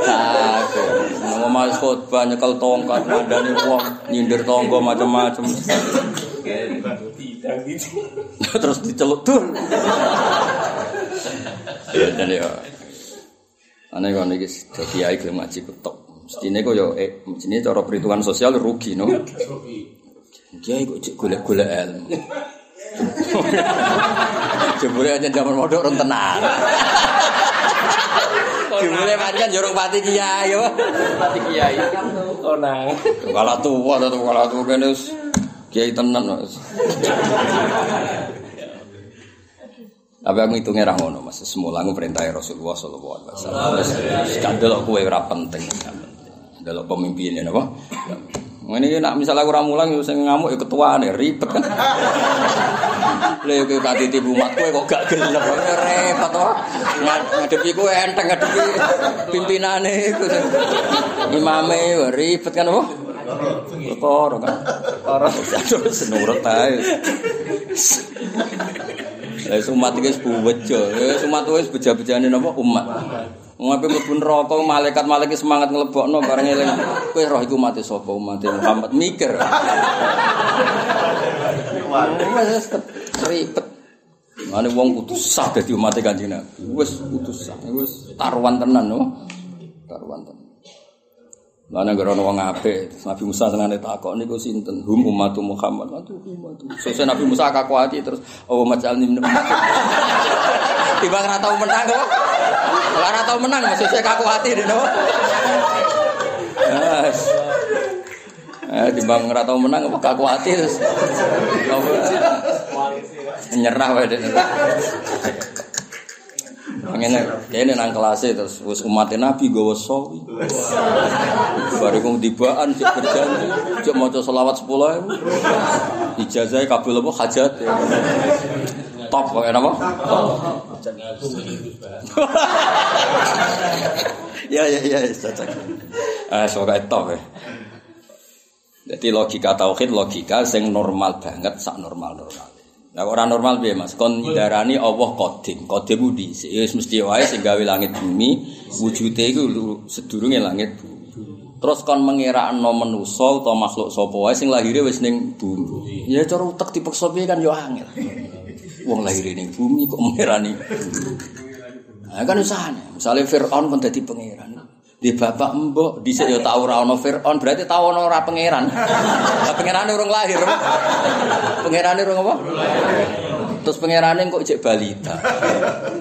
Sakit. Neng omas khotbah nyekel tongkat, ngandani wong, nyindir tonggo macam-macam. Terus diceluk dul. Ya dan ya. Ane kok niki dadi kiai gelem ngaji ketok. Mestine kok yo eh mestine cara perhitungan sosial rugi no. Kiai kok cek golek-golek ilmu. Jebule aja zaman modok ron tenan. Jebule pancen jorong pati kiai yo. Pati kiai. Onang. Kala tuwa to kala tuwa kene kiai tenan. Tapi aku hitungnya ra Mas. Semula aku perintah Rasulullah sallallahu alaihi wasallam. Wis delok kowe ora penting. Delok pemimpinnya napa? Ini nak misalnya aku ramulang, yo sing ngamuk ya ketua nih ribet kan. Lha kowe tak titip umat kowe kok gak gelem repot to. Ngadepi kowe enteng ngadepi pimpinane iku. Imame yo ribet kan apa? Perkara kan. Ora terus nurut ae. Lah umat iki wis buwejo. Wis umat wis beja-bejane napa umat. Ngapain mlebu neraka malaikat-malaikat semangat nglebokno bareng eling. Kowe roh iku mate sapa umat Muhammad mikir. Wes ribet. Mane wong kudu sah dadi umat Kanjeng Nabi. Wis kudu sah. Wis taruhan tenan no. Taruhan tenan. Lan anggere ana wong terus Nabi Musa senane takok niku sinten? Hum ummatu Muhammad. Aduh ummatu. Sesuk Nabi Musa kakuati terus oh min ummat. Tiba ora tau menang kok. Ora tau menang maksudnya kakuati dene. Yes. Eh, timbang ora tau menang apa kakuati terus. Nyerah wae dene. Ngene, kene nang kelas terus wis umat Nabi gawa sawi. Bariku tibaan cek berjanji, cek maca selawat 10.000. Ijazah kabul apa hajat. Top kok napa? Ya ya ya cocok. Ah, semoga top ya. Jadi logika tauhid logika sing normal banget sak normal-normal. Nah orang normal piye Mas? Kon darani Allah Qadim. Qadim ku dhisik. Ya wis mesti wae sing gawe langit bumi, wujude iku sedurunge langit bumi. Terus kon mengirakno manusa utawa makhluk sapa wae sing lahire wis ning bumi. Ya cara utek dipeksa piye kan yo angel. Wong lahir ning bumi kok mengerani. Nah, kan usahane. Misalnya Fir'aun kon dadi pangeran. Di bapak mbok dhisik ya tau ora ana Firaun berarti tau ana ora pangeran. Lah pangerane urung lahir. Pangerane urung apa? Terus pangerane kok cek balita.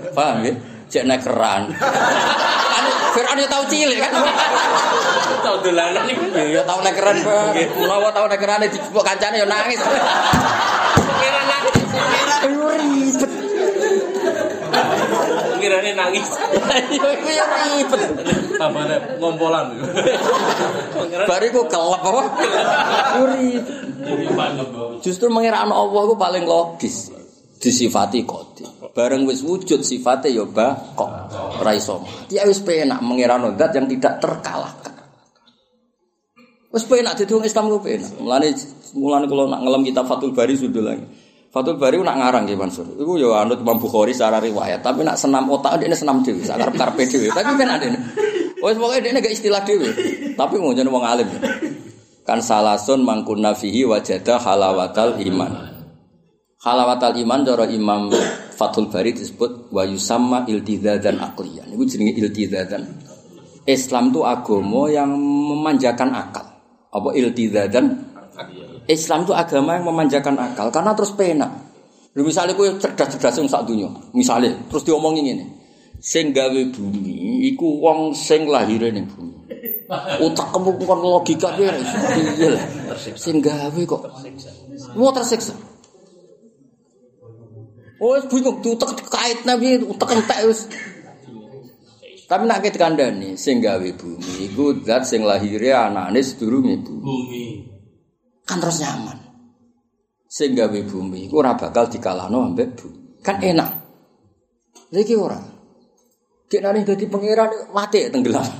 Paham ya? Cek nek keran. Kan Firaun ya tau cilik kan. Tau dolanan iku. Ya tau nek keran. Menawa tau nek kerane dijupuk kancane ya nangis. Kira nangis. Ayo ribet. Kirane nangis. Ayo iku ya ribet. Tambahnya ngompolan. Bariku kelep apa? Ribet. Justru mengira Allah itu paling logis. Disifati kodim. Bareng wis wujud sifatnya ya bakok. Ora iso. Ya wis penak mengira zat yang tidak terkalahkan. Wis penak dadi wong Islam ku penak. Mulane mulane kalau nak ngelem kitab Fathul Bari sudul lagi. Fathul Bari nak ngarang nggih Mansur. Iku ya anut Imam Bukhari secara riwayat, tapi nak senam otak dia senam dhewe, sak karep-karepe dhewe. Tapi kan ada Wis pokoke dia gak istilah dhewe. Tapi ngono wong alim. Kan salasun mangkunna fihi wajada halawatal iman. Halawatal iman cara Imam Fathul Bari disebut wa yusamma iltizadan aqliyan. Iku jenenge iltizadan. Islam itu agama yang memanjakan akal. Apa iltizadan? Islam itu agama yang memanjakan akal karena terus penak. Lu misalnya kue cerdas-cerdas yang sak dunia, misalnya terus diomongin ini, sing gawe bumi, iku wong sing lahir ning bumi. Utak kamu kon logika dia, iya lah. Sing gawe kok, mau tersiksa. Oh, bingung utak kait nabi utak entek wis. Tapi nak kita kandani, sing gawe bumi, iku zat sing lahiré anane sedurunge bumi. Bumi. Kan terus nyaman. Sing gawe bumi iku ora bakal dikalahno ambek bumi. Kan enak. Lha iki ora. Cek nari dadi pangeran mati tenggelam.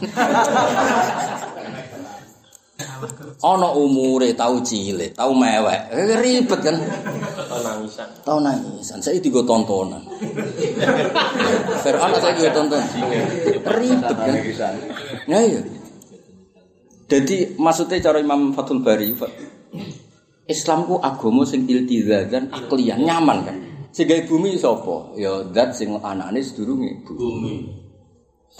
Ana umure tau cilik, tau mewek. Eh, Ribet kan. Nangisan. Tau nangisan. Saya digo tontonan. Fir'aun saya digo tontonan. Ribet kan. Ya iya. Jadi maksudnya cara Imam Fathul Bari Islam ku agama sing iltizazan aklian nyaman kan. Sehingga bumi sapa? Ya zat sing anane sedurunge bumi.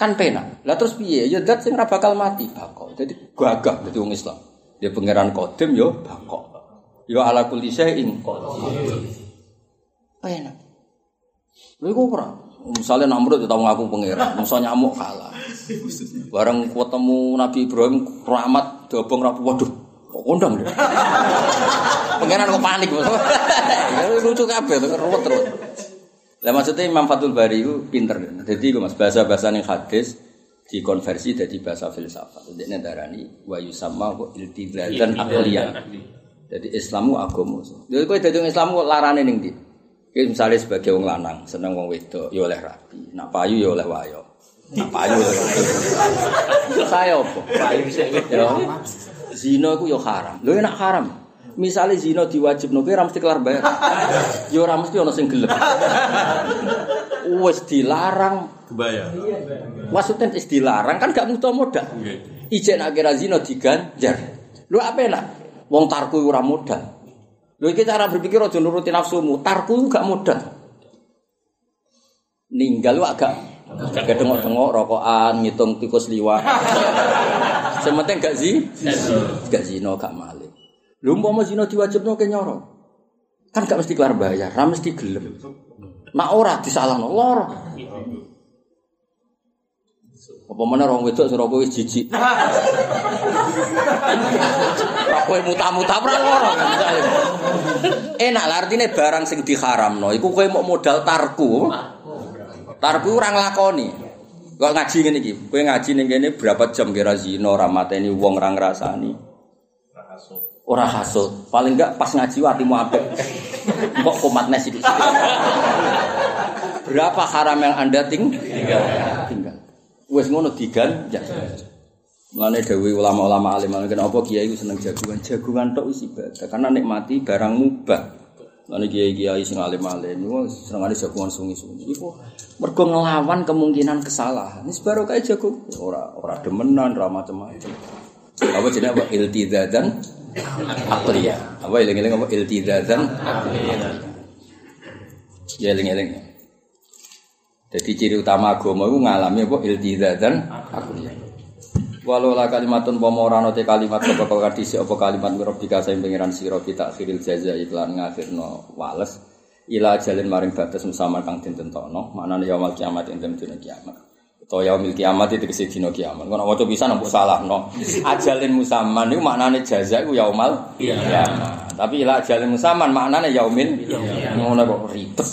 Kan penak. Lah terus piye? Ya zat sing ora bakal mati bakok. Jadi gagah dadi wong Islam. Ya pangeran Qadim ya bakok. Ya ala kulli syai'in qadir. Penak. Lha iku ora. Misalnya Namrud tau ngaku pangeran, Musa nyamuk kalah. Bareng ketemu Nabi Ibrahim rahmat dobong rapu waduh. Dia? Pangeran kok panik. Ya lucu kabeh tuh ruwet terus. Lah maksudnya Imam Fathul Bari itu pinter. Jadi mas bahasa-bahasa ning hadis dikonversi jadi bahasa filsafat. Jadi ini darani wa yusamma wa iltizatan aqliyan. Jadi Islammu agama. Jadi kowe dadi wong Islam kok larane ning ndi? Kowe misalnya sebagai wong lanang seneng wong wedok ya oleh rapi, nak payu ya oleh wayo. Nak payu ya saya apa? Payu ya. Zina iku ya haram. Lho enak haram. Misalnya zina diwajibno kowe ora mesti kelar bayar. Ya ora mesti ana sing gelem. Wis dilarang Kebayang. Maksudnya wis dilarang kan gak mutu modal. Ijen akhirnya zina diganjar. Lu apa enak? Wong tarku ora modal. Lu iki cara berpikir aja nuruti nafsumu. Tarku gak modal. Ninggal lu agak gak dengok-dengok rokokan, ngitung tikus liwat. Sementing gak sih? Gak zina, gak maling. Lu umpama zina diwajibno ke nyoro. Kan gak mesti kelar bayar, ra mesti gelem. Nak ora disalahno lara. Apa mana orang wedok suruh kowe jijik. Kowe muta-muta ora loro. Enak lah artinya barang sing diharamno iku kowe mau modal tarku. Tarku ora nglakoni. Kok ngaji ngene iki, kowe ngaji ning kene berapa jam kira zina ora mateni wong ora ngrasani. Ora hasut. Paling enggak pas ngaji atimu apik. Kok komat nes iki. Berapa haram yang Anda ting tinggal? Tinggal. Wes ngono digan ya. Mulane dawuh ulama-ulama alim kenapa kiai iku seneng jagungan? Jagungan tok wis ibadah karena nikmati barang mubah. Mulane kiai-kiai sing alim-alim niku senengane jagungan sungi-sungi. Iku mergo ngelawan kemungkinan kesalahan. Wis baru kae jago ora ora demenan, ora macam-macam. Apa jenenge apa iltizadan aqliya. Apa eling-eling apa iltizadan aqliya. Ya eling-eling. Jadi ciri utama agama itu ngalami apa iltizadan aqliya. Walau la kalimatun pomorano te kalimat apa kau kadisi apa kalimat mirobika sayang pengiran siro kita akhiril jaza iklan ngakhirno wales. Ila jalin maring batas musamar kang dinten tono maknane yaumul kiamat ing dina kiamat. Atau yaumil kiamat itu kesi dina kiamat. Kono waca bisa nambah salah no ajalin musaman itu maknane jaza itu yaumal kiamat. Tapi ila ajalin musaman maknane yaumil ngono kok ribet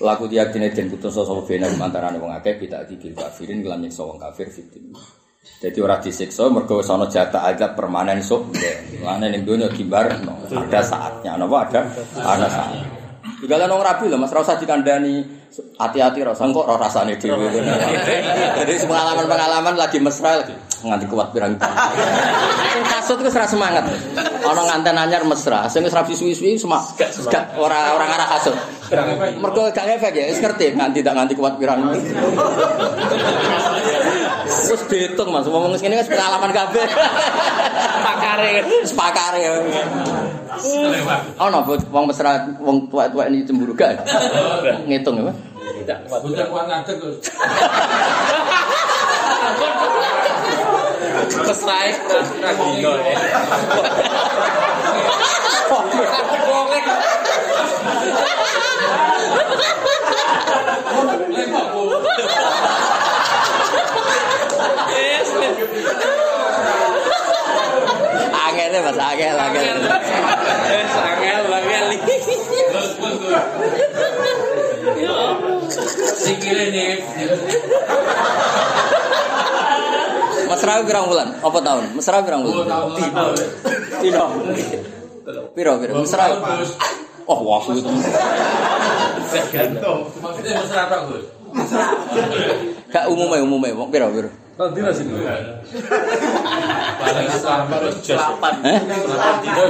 laku diyakini den putus sapa bena antarane wong akeh kita dibil kafirin kelan nyiksa wong kafir fitin jadi ora disiksa mergo wis ana jatah azab permanen sok lane ning donya dibarno ada saatnya napa? Ada ada saat Digalan wong rabi lho Mas. Ora usah dikandani hati-hati ora usah kok ora rasane dhewe Jadi pengalaman-pengalaman lagi mesra lagi nganti kuat pirang Sing kasut wis ora semangat. Ana nganten anyar mesra, sing wis rabi suwi-suwi semak gak ora ora ngarah kasut. Mergo gak efek ya, wis ngerti. Nganti tak nganti kuat pirang. Terus dihitung Mas, ngomong ngene wis pengalaman kabeh. Pakare, sepakare. Ono oh, wong mesra wong tuwa-tuwa ini cemburu gak? Ngitung ya, Pak. Bukan kuat ngadeg Gus. Mesrae ra dino ya. Angel ya, Mas, angel, angel. Wis angel angel. Gus, Gus. Sikile nih. Mesra pirang bulan? Apa tahun? Mesra pirang Oh, bulan? tahu tahu. Piro? Piro, piro? Mesra. Gus. Oh, wah, itu. Maksudnya mesra apa, Gus? Gak umumnya, umumnya. Piro, piro? Nanti nasi dulu. Paling selamat jas. Eh?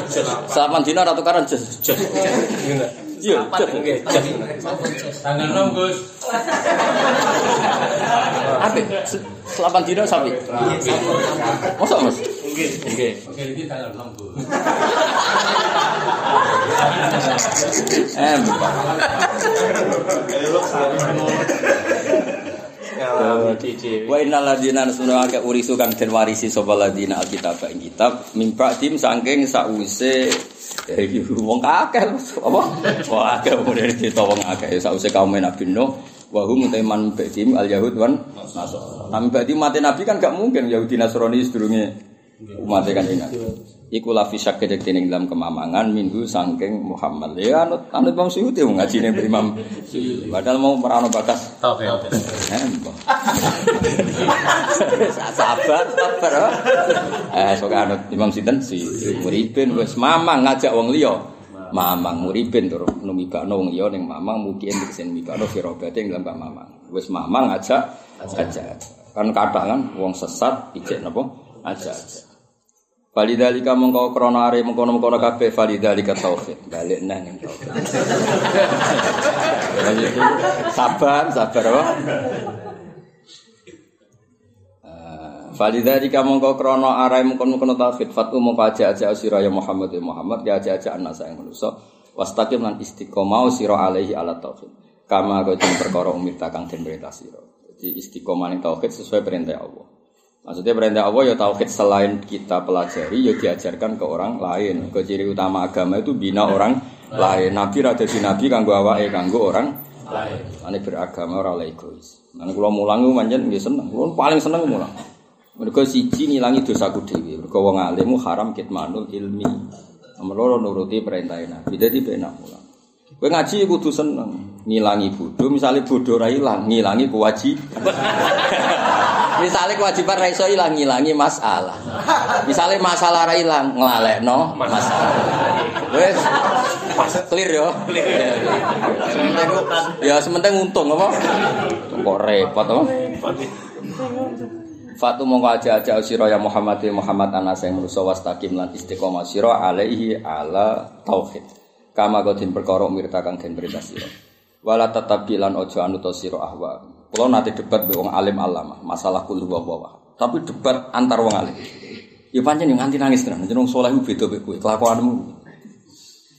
Jas. Selapan dino atau tukaran jas? Jas. Iya, jas. Tanggal 6, Gus. Apa? Selapan dino sapi. Masa mas? Oke. Oke, ini tanggal 6, Gus. Em. Wa innal ladzina sunna ka urisu kang den warisi sapa alkitab ing kitab mimpa tim saking sakwise eh, wong akeh apa wah akeh mulai cerita wong akeh sakwise kaum Nabi Nuh wa hum teman ba'dim al yahud wan nasara. Ba'dim mati Nabi kan gak mungkin Yahudi Nasrani sedurunge umat kan ini. Iku la fi syak kedek ning dalam kemamangan minggu sangking Muhammad. Ya anut anut Imam Suyuti wong ngajine mbek Imam. Padahal mau merano bakas Oke, oke. Eh, sabar, sabar. Eh, sok anut Imam Sinten si Muribin wis mamang ngajak wong liya. Mamang Muribin tur numibakno wong liya ning mamang mungkin sing mibakno firobate ing dalam mamang. Wis mamang ngajak ajak. Kan kadang kan wong sesat ijek napa ajak. Falidalika mengko krana are mengkono-mengkono kabeh falidalika tauhid. Balik nang ning tauhid. sabar, sabar apa? Falidhalika mongko krana arai mungkon-mungkon tauhid fatu mongko aja-aja sira ya Muhammad ya Muhammad ya aja-aja anak sayang manusa wastaqim lan istiqomah sira alaihi ala tauhid kama kau perkara umir takang den perintah sira jadi istiqomah ning tauhid sesuai perintah Allah maksudnya perintah Allah ya tauhid selain kita pelajari ya diajarkan ke orang lain ke ciri utama agama itu bina orang lain nabi rada di nabi kanggo awake kanggo orang lain ane beragama ora egois Nah, kalau mulang itu manjen nggih seneng. Kulo paling seneng mulang. Mereka siji ngilangi dosaku dhewe. Mereka wong alim haram kitmanul ilmi. Nomor nuruti perintah Nabi. Dadi penak mulang. Kowe ngaji kudu seneng. Ngilangi bodho, misalnya bodho ra ilang, ngilangi kewajiban. misalnya kewajiban ra iso ilang, ngilangi masalah. Misalnya masalah ra ilang, nglalekno masalah. Wes clear yo. Ya sementing untung apa? Kok repot apa? Fatu mongko aja aja sira ya Muhammad ya Muhammad anas yang manusa wastaqim lan istiqomah sira alaihi ala tauhid. Kama godin perkara mirta kang den perintah sira. Ojo anut sira ahwa. Kula nate debat mbek wong alim alama masalah kul huwa wa. Tapi debat antar wong alim. Ya pancen yang nganti nangis tenan. Jeneng saleh ku beda mek kowe kelakuanmu.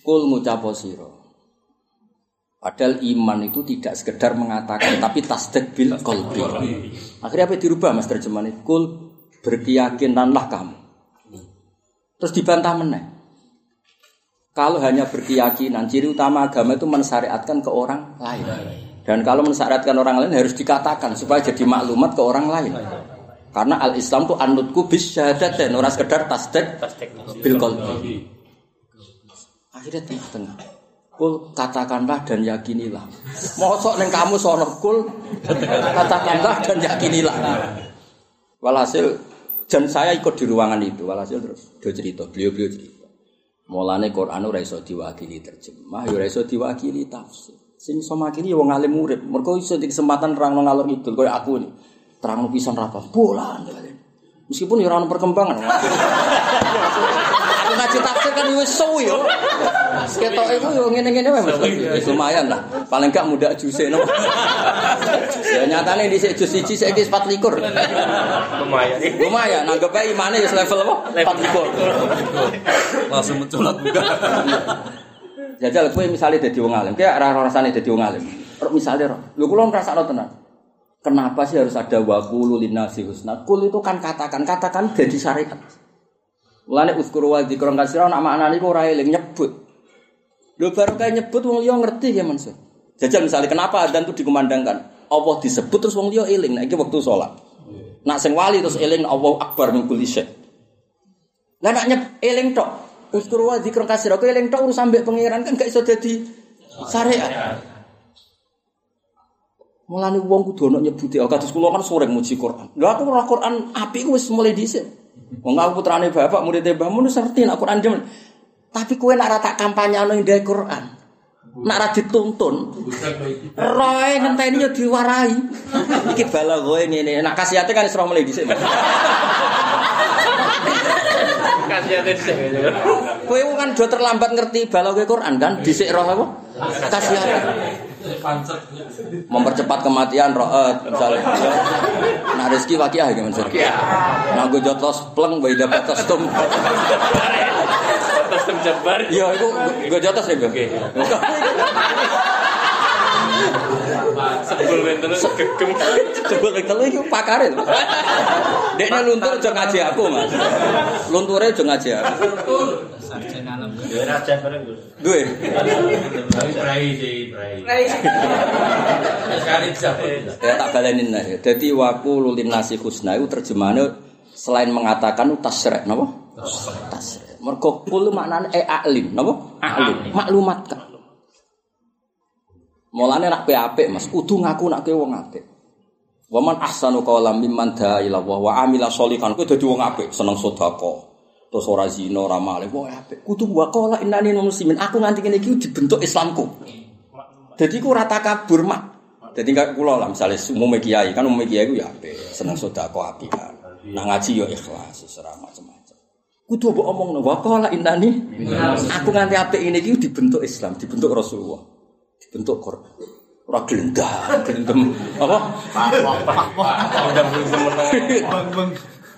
Kul ngucapo sira. Padahal iman itu tidak sekedar mengatakan, tapi tasdek bil kolbi. Akhirnya apa dirubah mas terjemahan Kul berkeyakinanlah kamu. Terus dibantah meneh. Kalau hanya berkeyakinan, ciri utama agama itu mensyariatkan ke orang lain. Dan kalau mensyariatkan orang lain harus dikatakan supaya jadi maklumat ke orang lain. Karena al Islam itu anutku bis syahadat dan orang sekedar tasdek bil. Akhirnya tengah-tengah. Kul katakanlah dan yakinilah. Mosok neng kamu sono kul katakanlah dan yakinilah. Walhasil dan saya ikut di ruangan itu. Walhasil terus dia cerita, beliau-beliau cerita. Mulane Quran ora iso diwakili terjemah, ya ora iso diwakili tafsir. Sing iso makili ya wong alim urip. Mergo iso di kesempatan terangno ngalor ngidul koyo aku ini. Terangno pisan ra apa. Bolan. Meskipun ya ora perkembangan. Aku ngaji tafsir kan wis suwi yo. Ketok iku yo ngene-ngene wae Mas. Wis lumayan lah. Paling gak muda juse no. Ya nyatane dhisik jus siji saiki 24. Lumayan. Lumayan nanggep ae imane wis level apa? 24. Langsung mencolot buka. Jajal kowe misale dadi wong alim, kayak ora rasane dadi wong alim. Ro misale ro. Lho kula ngrasakno. Kenapa sih harus ada waqulu linnasi husna? Kul itu kan katakan, katakan jadi syariat. Mulane uzkuru wa dzikra kasira nak maknane iku ora eling nyebut. Lho baru kayak nyebut wong liya ngerti ya Mansur. Jajal misalnya kenapa adzan itu dikumandangkan? Allah disebut terus wong liya eling. Nah iki waktu sholat. Nak sing wali terus eling Allah akbar min syai. Lah nak nyep eling tok. Uzkuru wa dzikra kasira kok eling tok urusan mbek pangeran kan gak iso dadi syariat. Mulane wong kudu ana nyebuti, oh, kados kula kan sore muji Quran. Lha aku ora Quran apik wis mulai dhisik. Wong aku putrane bapak murid Mbah Mun ngerti nek Quran dem. Tapi kowe nek ora tak kampanye ana ndek Quran. Nek ora dituntun. Roe ngenteni yo diwarai. Iki bala kowe ngene. Nek kasihate kan wis mulai dhisik. Kasihan sih. Kowe kan do terlambat ngerti bala kowe Quran kan dhisik roh apa? Kasihate. mempercepat kematian roet misalnya nah rezeki wakiah gimana sih nah gue jotos pleng bayi dapat kostum Terus terjebar. iya itu gue jotos ya gue Sebel benten gegem. sebel itu itu pakar itu dia luntur aja ngaji aku mas. Lunturnya aja ngaji aku. Gue Brai sih, brai. Sekali bisa. ya tak balenin aja jadi waku lulin nasi husna itu terjemahannya selain mengatakan tasrek napa? Tasrek. Mergo kul maknane e alim, napa? Alim, maklumatkan. Mulane nak apik Mas, kudu ngaku nak kowe wong apik. Wa man ahsanu qawlan mimman da'a ila Allah wa amila sholihan kowe dadi wong apik, seneng sedekah. Terus ora zina, ora malih, wae apik. Kudu wa qala innani muslimin. Aku nganti kene iki dibentuk Islamku. Jadi ku rata kabur mak. Jadi nggak kula lah misalnya umum kiai kan umum kiai ku ya apik, seneng sedekah apikan. Nah ngaji yo ikhlas, ora macam-macam. Kudu mbok omongno wa qala innani aku nganti apik ini iki dibentuk Islam, dibentuk Rasulullah. Dibentuk Quran. Ora gelendang, gelendem apa?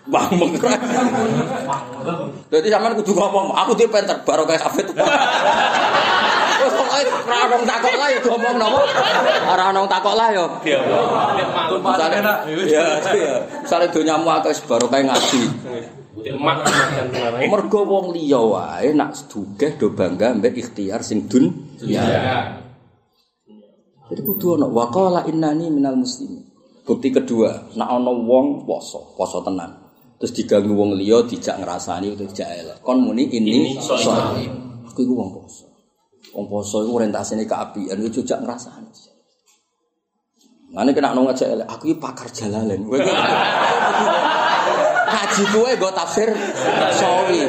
Bang bang. Jadi sampean kudu ngomong, aku dia pinter pokoke ora ono takok lah ya ngomong napa? Ora ono takok lah ya. Iya. Ya, ya. Misalnya donyamu akeh baru kayak ngaji. Mergo wong liya wae nak sedugeh do bangga mbek ikhtiar sing dun. Ya. Jadi kudu ono waqala innani minal muslimin. Bukti kedua, nak ono wong poso, poso tenan. Terus diganggu wong liya dijak ngrasani utawa dijak elek. Kon muni ini shaim. Aku iku wong poso. Wong poso iku orientasine keapian iku dijak ngrasani. Ngene kena nang ngajak elek, aku iki pakar jalalen. Kowe iku- Ngaji kowe nggo tafsir sawi.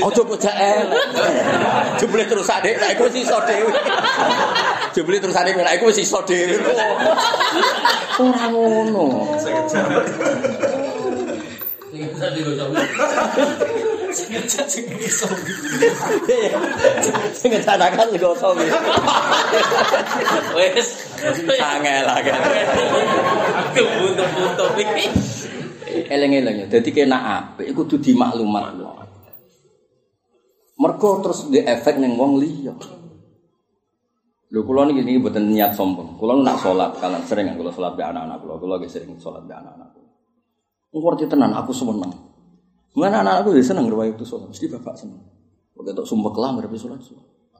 Ojo bocah elek. Jebule terus adek, nek iku dhewe. Jebule terus adek, nek iku wis iso dhewe. Ora ngono. Sing lho sampe. Sing ngecanakan nggo sawi. Wes. Angel angel. Aku butuh-butuh iki. Eleng-eleng ya. Dadi kena apik iku kudu dimaklumat. Mergo terus di efek ning wong liya. Lho kula niki niki mboten niat sombong. Kula nak salat kalian sering kan kula salat be anak-anak kula. Kula ge sering salat be anak-anak kula. Ngerti tenan aku seneng. Mana anak-anakku ya seneng ngerwai waktu sholat. Mesti bapak seneng. Begitu sumpah kelam ngerwai sholat.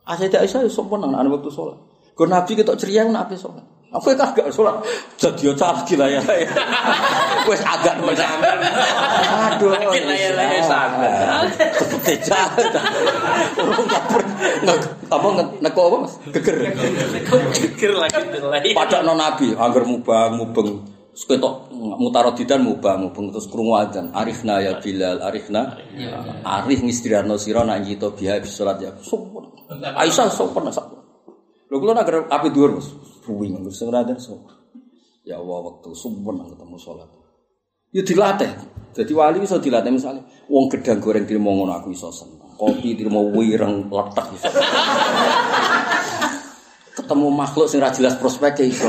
Asyidah Aisyah ya seneng anak waktu sholat. Kalau Nabi ceria nak apa sholat. Aku ya kagak sholat. Jadi ya calah gila ya. Wes agak mencampur. Aduh. Makin laya-laya sangat. Seperti jalan. Orang nggak per, nggak apa neko apa mas? Geger. Pikir lagi nilai. Pada non Nabi, angger mubang mubeng. Terus ketok mutarodidan mubang mubeng terus krungu adzan. Arifna ya Bilal, arifna. Arif ngistirano sira nak nyito biha bis salat ya. Sopan. Aisyah sopan sak. Lho kula nak api dhuwur Mas. Ruwing terus sing raden sopan. Ya Allah waktu sopan ketemu salat. Ya dilatih. Jadi wali iso dilatih misalnya wong gedang goreng dirimo ngono aku iso seneng. Kopi dirimo wireng letek iso. ketemu makhluk sing jelas prospeknya iso.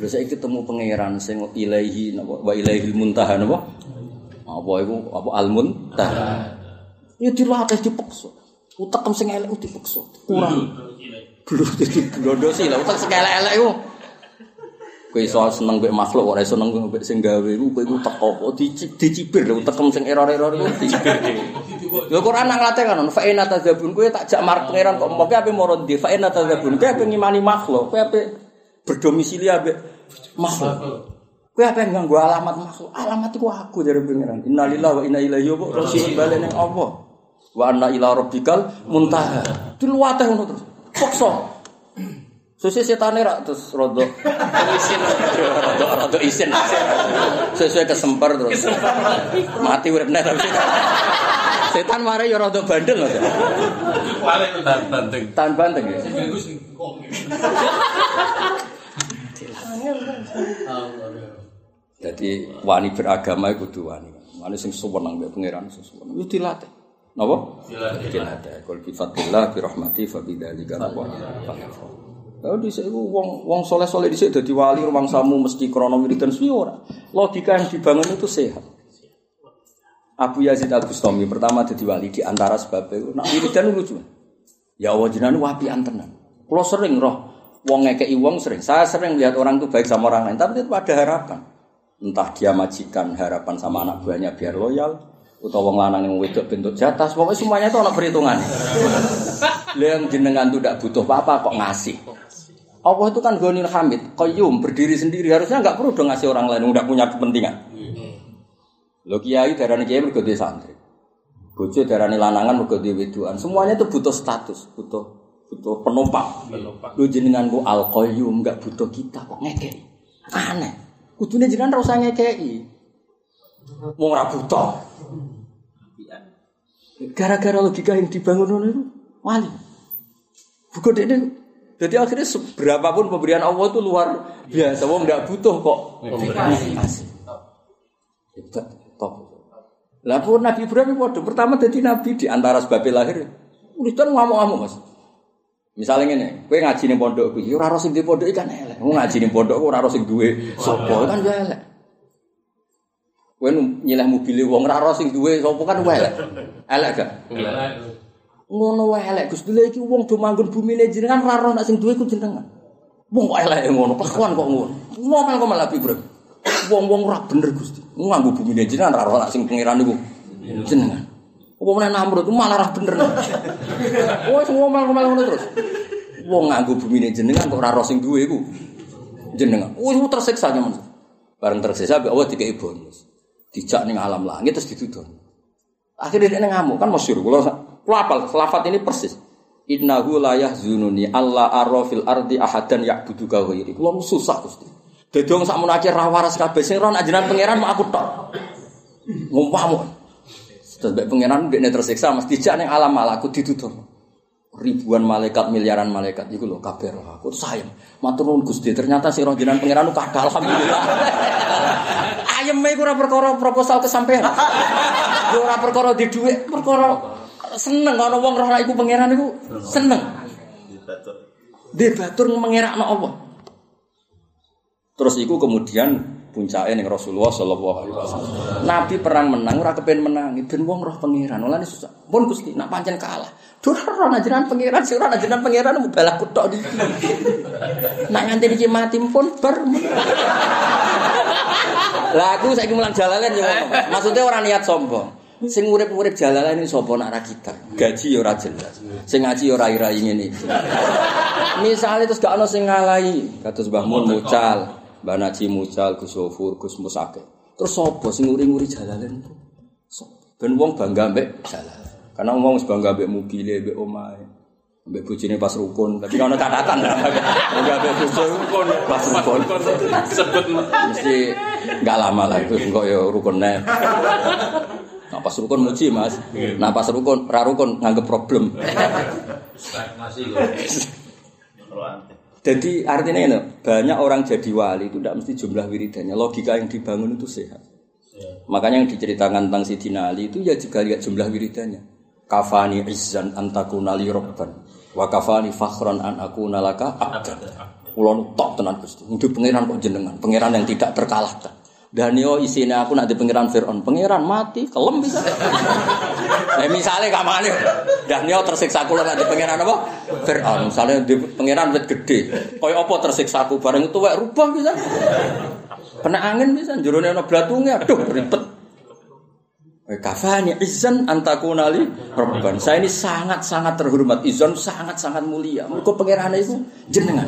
Lha saiki ketemu pangeran sing ilahi napa wa ilaihil muntaha napa? Apa iku apa al muntaha. Ya dilatih dipaksa. Utekem sing elek dipaksa. Kurang. Belum jadi blondo sih lah utek sing elek-elek iku. Kowe iso seneng mbek makhluk ora seneng mbek sing gawe iku kowe iku teko kok dici- dicibir lho utekem sing error-error iku dicibir. Lho Quran nang latih kan fa inna tadzabun kowe tak jak marek pangeran kok mbok ape moro ndi fa inna tadzabun kowe ape ngimani makhluk kowe ape berdomisili ape makhluk. Kowe ape nganggo alamat makhluk. Alamat iku aku dari pangeran. Innalillahi wa inna ilaihi raji'un bali ning apa? Wa anna ila rabbikal muntaha. Diluwateh ngono terus. Paksa. Sesuai setane rak terus rodok isin, rodok rodok isin. Sesuai kesemper terus. Mati uripne tapi setan. Setan mare ya rodok bandel Mas. Paling tahan banting. Tahan banteng ya. Jadi wani beragama itu wani. Wani sing suweneng mbek pangeran suweneng. Yo dilatih. Napa? Dilatih. Qul bi fadlillah bi rahmati fa bidzalika napa? Kalau di sini wong wong soleh soleh di sini jadi wali rumang samu mesti krono wiridan ora. Logika yang dibangun itu sehat. Abu Yazid Al Bustami pertama jadi wali di antara sebabnya itu. Nak wiridan lucu. Ya Allah jenengan wapian tenan. Kalau sering roh wong ngekei wong sering. Saya sering lihat orang itu baik sama orang lain, tapi itu ada harapan. Entah dia majikan harapan sama anak buahnya biar loyal, atau wong lanang yang wedok bentuk jatah, pokoknya semuanya itu ada perhitungan. Yang jenengan itu tidak butuh apa-apa kok ngasih. Allah itu kan Ghanil Hamid, qayyum, berdiri sendiri. Harusnya nggak perlu dong ngasih orang lain, udah punya kepentingan. Lo kiai darah kiai bergede santri. Bojo darani lanangan mergo wedoan. Semuanya itu butuh status, butuh butuh penumpang. Lu jenengan ku alqayyum enggak butuh kita kok ngekei. Aneh. Kudune jenengan ora usah ngekei. Wong ora butuh. Gara-gara logika yang dibangun ngono itu wali. Bukan dia jadi akhirnya seberapapun pemberian Allah itu luar biasa. Wong nggak butuh kok. Kasih. Hebat, top. Lah pun Nabi Ibrahim waduh pertama jadi nabi di antara sebab lahir. Uritan ngamuk-ngamuk Mas. Misalnya ngene, kowe ngaji ning pondok kuwi ora ora sing di pondok iki kan elek. Wong ngaji ning pondok ora sing duwe sapa kan ya elek. Kowe nyileh mobil wong ora ora sing duwe sapa kan wae elek. Elek gak? Ngono wae elek Gus Dile iki wong do manggon bumine jenengan ora ora sing duwe ku jenengan. Wong kok elek ngono, pekuan kok ngono. Ngomel kok malah Ibrahim. Wong-wong ora bener Gusti. Nganggo bumine jenengan ora ora sing pangeran niku jenengan. Apa meneh Namrud malah ora bener. Wes ngomel-ngomel ngono terus. Wong nganggo bumine jenengan kok ora ora sing duwe iku jenengan. Wis tersiksa nyaman. Bareng tersiksa Allah dikei bonus. Dijak ning alam langit terus dituduh. Akhirnya dia ngamuk kan masyur. Kalau kalau apal, selafat ini persis. Innahu la yahzununi Allah arrofil ardi ahadan ya'buduka ghairi. Kulo susah Gusti. Dadi wong sakmono akeh ra waras kabeh sing ron ajaran pangeran mau aku tok. Ngumpamuk. Terus mbek pangeran ndekne tersiksa mesti jak ning alam malah aku dituduh. Ribuan malaikat, miliaran malaikat iku lho kabeh roh aku sayang. Matur nuwun Gusti, ternyata sing roh jenengan pangeran ku kadal alhamdulillah. Ayem iku ora perkara proposal kesampean. Yo ora perkara di dhuwit, perkara seneng ana wong roh iku pangeran iku seneng. Debatur mengerakno Allah. Terus iku kemudian puncaknya ning Rasulullah sallallahu alaihi wasallam. Nabi perang menang ora kepen menang, ben wong roh pangeran. Mulane susah. Pun Gusti nak pancen kalah. Dur ora ajaran pangeran, sing ora ajaran pangeran mau balah kutok iki. Nak nganti iki mati pun bar. Lah aku saiki mulang jalalan yo. Maksudnya ora niat sombong. Sing urip-urip jalalan ini sapa nak kita. Gaji yo ora jelas. Sing ngaji yo rai-rai ngene iki. Misale terus gak ono sing ngalahi, kados Mbah Mun mucal, Mbah Naji mucal, Gus Sofur, Gus Musake. Terus sapa sing nguri-nguri jalalan? Ben wong bangga mbek jalalan. Karena wong bangga mbek mobile, mbek omahe. Mbek bojone pas rukun, tapi ono catatan lah. Bangga mbek bojo rukun pas rukun. Sebut Mesti enggak lama lah itu kok ya rukun nek. Nah pas rukun muji mas, nah pas rukun, ra rukun nganggep problem. Jadi artinya ini, banyak orang jadi wali itu tidak mesti jumlah wiridannya. Logika yang dibangun itu sehat. Makanya yang diceritakan tentang Sidina Ali itu ya juga lihat jumlah wiridannya. Kafani izzan antakuna li robban. Wa kafani fakhran an aku nalaka abdan. Kulon tok tenan Gusti. Hidup pangeran kok jenengan, pangeran yang tidak terkalahkan. Dan yo isinya aku nanti pangeran Fir'aun, pangeran mati, kelem bisa. Eh misalnya dan yo tersiksa kula nanti pangeran apa? Fir'aun, misalnya di pangeran wit gede, koyo apa tersiksa aku bareng itu wek rubah bisa. Kena angin bisa, jerone ana blatungnya, aduh ribet. Kafani izan antakunali robban. Saya ini sangat-sangat terhormat. Izan sangat-sangat mulia. Mergo pangeran itu jenengan.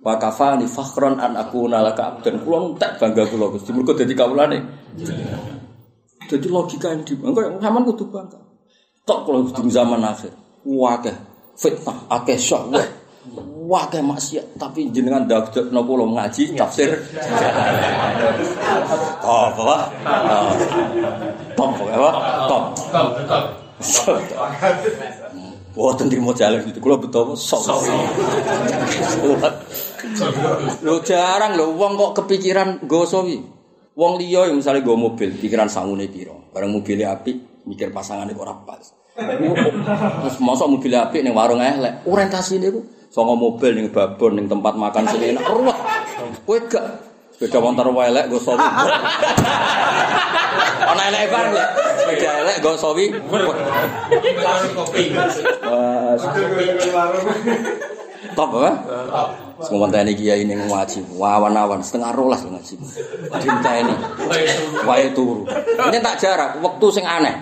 Wa kafani fakhron an aku nalaka abdan. Kulo entek bangga kulo Gusti. Mergo dadi kawulane. Jadi logika yang di engko sampean kudu bangga. Tok kulo di zaman akhir. Wakeh fitnah, akeh syok, Wakeh maksiat, tapi jenengan dadekno kula ngaji tafsir. Top apa? Top apa? Top. Wah, tentu mau jalan gitu. Kalau betul, sok. Lo jarang lo, uang kok kepikiran gosowi. Wong liya yang misalnya gue mobil, pikiran sangune piro. Barang mobilnya api, mikir pasangan itu ora pas. Terus masa mobil api ning warung elek, orientasi niku songo mobil ning babon ning tempat makan sing enak. Ruwet. Kowe gak sepeda motor wae elek go sowi. Ana elek bareng lek. Sepeda elek go sowi. Wah, Top apa? Semua tani kiai ini ngaji, wawan-wawan setengah rolas ngaji. Cinta ini, wae turu. Ini tak jarak, waktu sing aneh.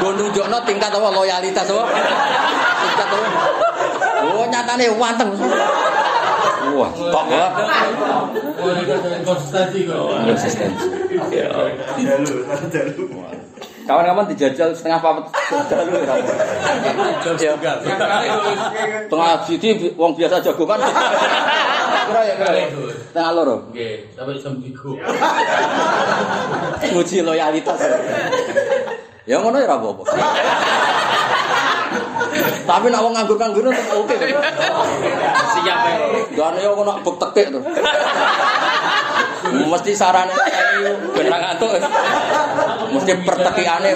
Gue nunjukno tingkat apa loyalitas apa? Tingkat apa? Oh nyatane wanteng. Wah, top ya. Konsistensi kok. Konsistensi. Kawan-kawan dijajal setengah papat dalu ya. Jam setengah. Tengah siji wong biasa jagongan. Kira ya kira. Tengah loro. Nggih, sampai jam 3. Nguji loyalitas. Ya ngono ya ora apa-apa. Tapi nek wong nganggur-nganggur tetep oke. Siap ya. Gane yo ngono bek tekek to. Mesti sarane ben ra ngantuk. Mesti pertekikane.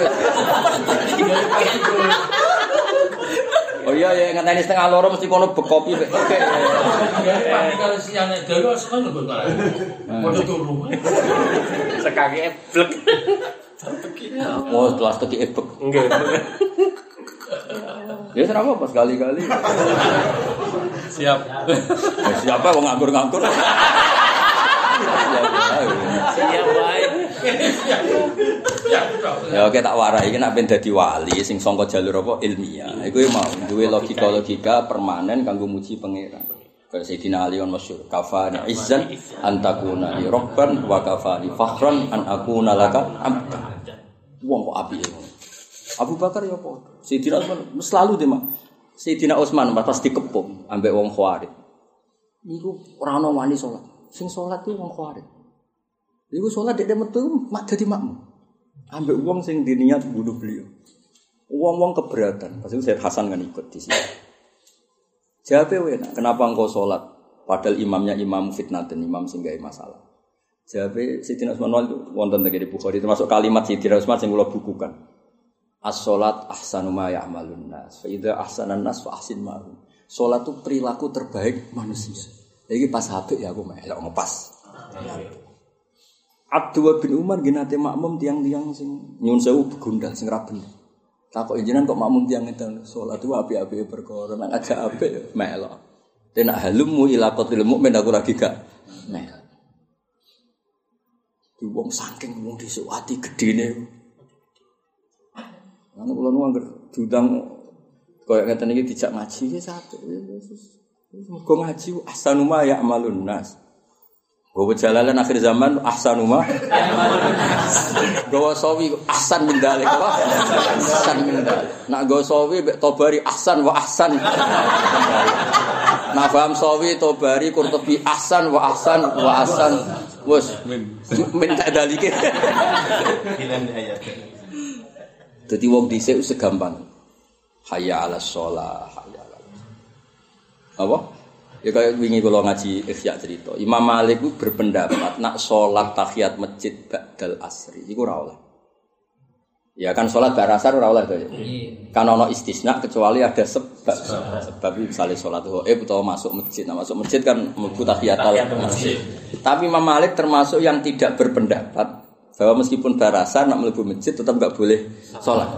Oh iya ya ngenteni setengah loro mesti kono bek kopi bek tekek. Panik kalau siangnya dewe sekali kok malah. Padha turu. Sekaki eblek. Oh, kelas tekik ebek. Enggak. Ya serapa pas kali-kali. Siap. Ya, siapa wong nganggur-nganggur. Ya, ya, Siap baik. Ya oke tak warai iki nek ben dadi wali sing sangka jalur apa ilmiah. Iku ya mau duwe logika-logika permanen kanggo muji pangeran. Sayyidina Ali on masyhur, kafani izzan antakuna li rabban wa kafani fakhran an akuna laka abdan. Wong kok ngono. Abu Bakar ya apa? Sayyidina Utsman selalu deh mak. Sayyidina Utsman pas dikepung ambek wong Khawarij. Niku ora ana wani salat. Sing salat ku wong Khawarij. Iku salat dek metu mak dadi makmum. Ambek wong sing diniat bunuh beliau. Wong-wong keberatan. Pasti Said Hasan kan ikut di sini. Jawabnya. Kenapa engkau sholat? Padahal imamnya imam fitnah dan imam sing gawe masalah. Jawabnya Utsman wal itu wonten di Bukhari termasuk kalimat Sayyidina Utsman sing kula bukukan. As-sholat ahsanu ma ya'malun nas. Fa ahsanan nas fa ahsin. Sholat itu perilaku terbaik manusia. Iki pas apik ya aku melok ngepas. Abdullah bin Umar genate makmum tiang-tiang sing nyun sewu begundal sing ra bener. Takok jenengan kok makmum tiang itu salat itu api-api perkara nang agak apik melok. Tenak halummu ila qatil mukmin lagi gak melok. Di wong saking wong dhisik ati gedene. Lan kula nu anggar diundang koyo ngeten iki dijak ngaji ya sate. Mergo ngaji ahsanuma ya amalun nas. Gue jalalan akhir zaman ahsanuma Gawa sawi ahsan min dalik apa? Ahsan min dalik. Nak gawa sawi mbek tobari ahsan wa ahsan. Nah paham sawi tobari kurtubi ahsan wa ahsan wa ahsan. Wes min tak dalike. Dadi wong dhisik segampang. Hayya 'alas shalah, hayya 'alas. Apa? Ya kayak wingi kalau ngaji Ihya cerita, Imam Malik itu berpendapat nak sholat tahiyat masjid ba'dal asri, itu ora oleh. Ya kan sholat bar asar ora oleh to ya. Kan ono istisna kecuali ada sebab. Sebab misalnya sholat eh utawa masuk masjid. Nah, masuk masjid kan mlebu tahiyatul masjid. Tapi Imam Malik termasuk yang tidak berpendapat bahwa meskipun bar asar nak mlebu masjid tetap nggak boleh sholat.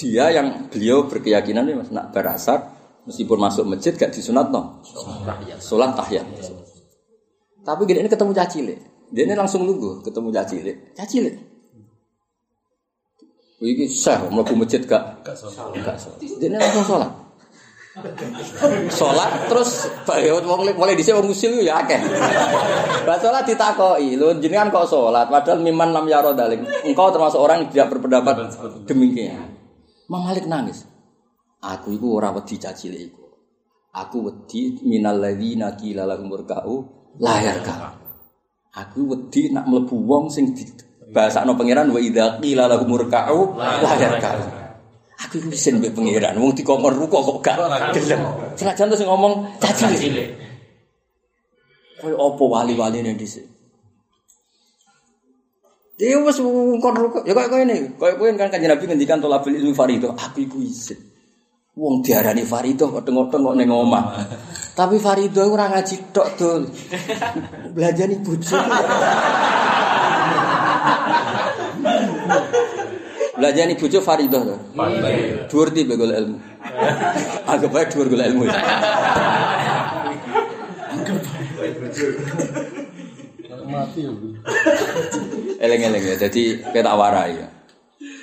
Dia yang beliau berkeyakinan nih Mas nak bar asar meskipun masuk masjid gak disunat no sholat tahiyat tapi gini ini ketemu cacile dia ini langsung nunggu ketemu cacile cacile Wih, sah, mau ke masjid gak? Gak sholat. Dia ini langsung sholat. Sholat terus ya mulai mulai di wong musil ya akeh. Bah sholat ditakoi, lu jenengan kok sholat padahal miman lam yaro daling. Engkau termasuk orang yang tidak berpendapat demikian. Imam Malik nangis. Aku iku ora wedi cacile iku. Aku wedi minal ladzina qila lahum murka'u layar ka. Aku wedi nak mlebu wong sing di bahasakno pangeran wa idza qila lahum murka'u layar ka. Aku iku isin mbek pangeran, wong dikongkon ruko kok gak gelem. Senajan terus ngomong cacile. Koyo apa wali-wali ning dhisik. Dia wis ngongkon ruko, ya koyo ngene, koyo kowe kan kanjeng Nabi ngendikan tolabul ilmi farido, aku iku isin. Wong diarani Farido kok ning omah. Tapi Farido ora ngaji tok, Dul. Belanjani bojo. Belanjani bojo Farido to. Dhuwur ti golek ilmu. Anggap ae dhuwur golek ilmu. Mati ya. Eleng-eleng ya. Jadi kita warai ya.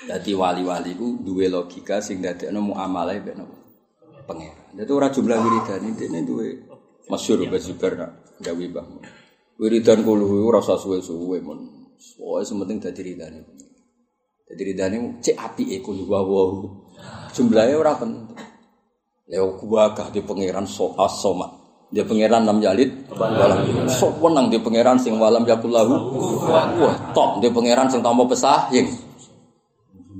Jadi wali-wali duwe logika sing dadekno muamalah mbek nopo? Pangeran. Dadi ora jumlah wiridan ini duwe masyhur Mbah Zubair nak gawe mbah. Wiridan kulo ora usah suwe-suwe mun. Pokoke sementing dadi ridane. Jadi ridane cek api iku wa wa. Jumlahnya ora penting. Ya gua gak di pangeran so asomat. Dia pangeran nam jalid walam so wenang dia pangeran sing walam yakulahu. Wah, top dia pangeran sing tanpa pesahing.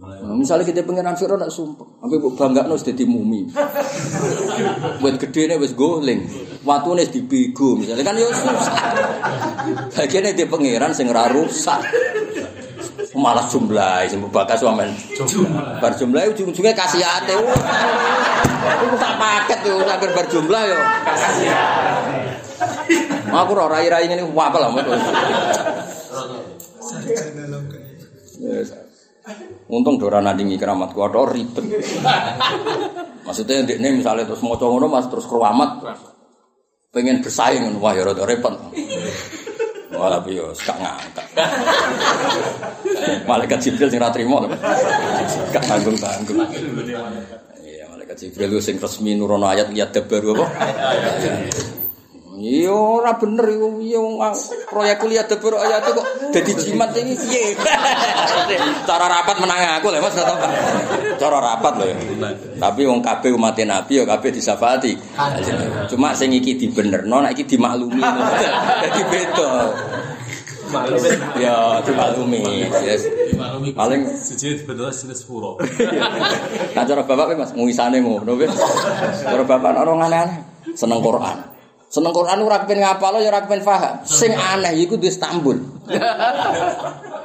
Nah, misalnya kita pangeran Firaun nak sumpah, sampai buat bangga nus jadi mumi. Buat gede nih wes goling, waktu nih dibego misalnya kan ya susah. Bagiannya dia pangeran sing rusak. Malah jumlah, sing bakas wamen. Bar jumlah ujung-ujungnya kasih ate. Aku tak paket tuh, agar bar jumlah yo. Aku ora rai-rai ini apa lah. Yes. Untung dora nandingi keramat ku ada ribet. Maksudnya ini misalnya terus mau ngono mas terus keramat pengen bersaing wah ya rada repot. Wah tapi yo gak ngangkat. Malaikat Jibril sing ra trimo. Gak tanggung-tanggung. Iya malaikat Jibril sing resmi nurono ayat lihat baru apa? Iya ora bener iku iya proyek kuliah debur ayat kok dadi jimat iki piye. Cara rapat menang aku lho Mas. Cara rapat lho ya. Tapi wong kabeh umat Nabi ya kabeh disafati. Cuma sing iki dibenerno nek iki dimaklumi. Dadi beda. Ya dimaklumi. Yes. Paling Siji betul jenis sepuro. Nah, cara bapak Mas ngisane wis. Cara bapak orang aneh-aneh seneng Quran. Seneng Quran ora kepen ngapal ya ora kepen paham. Sing aneh iku di Istanbul.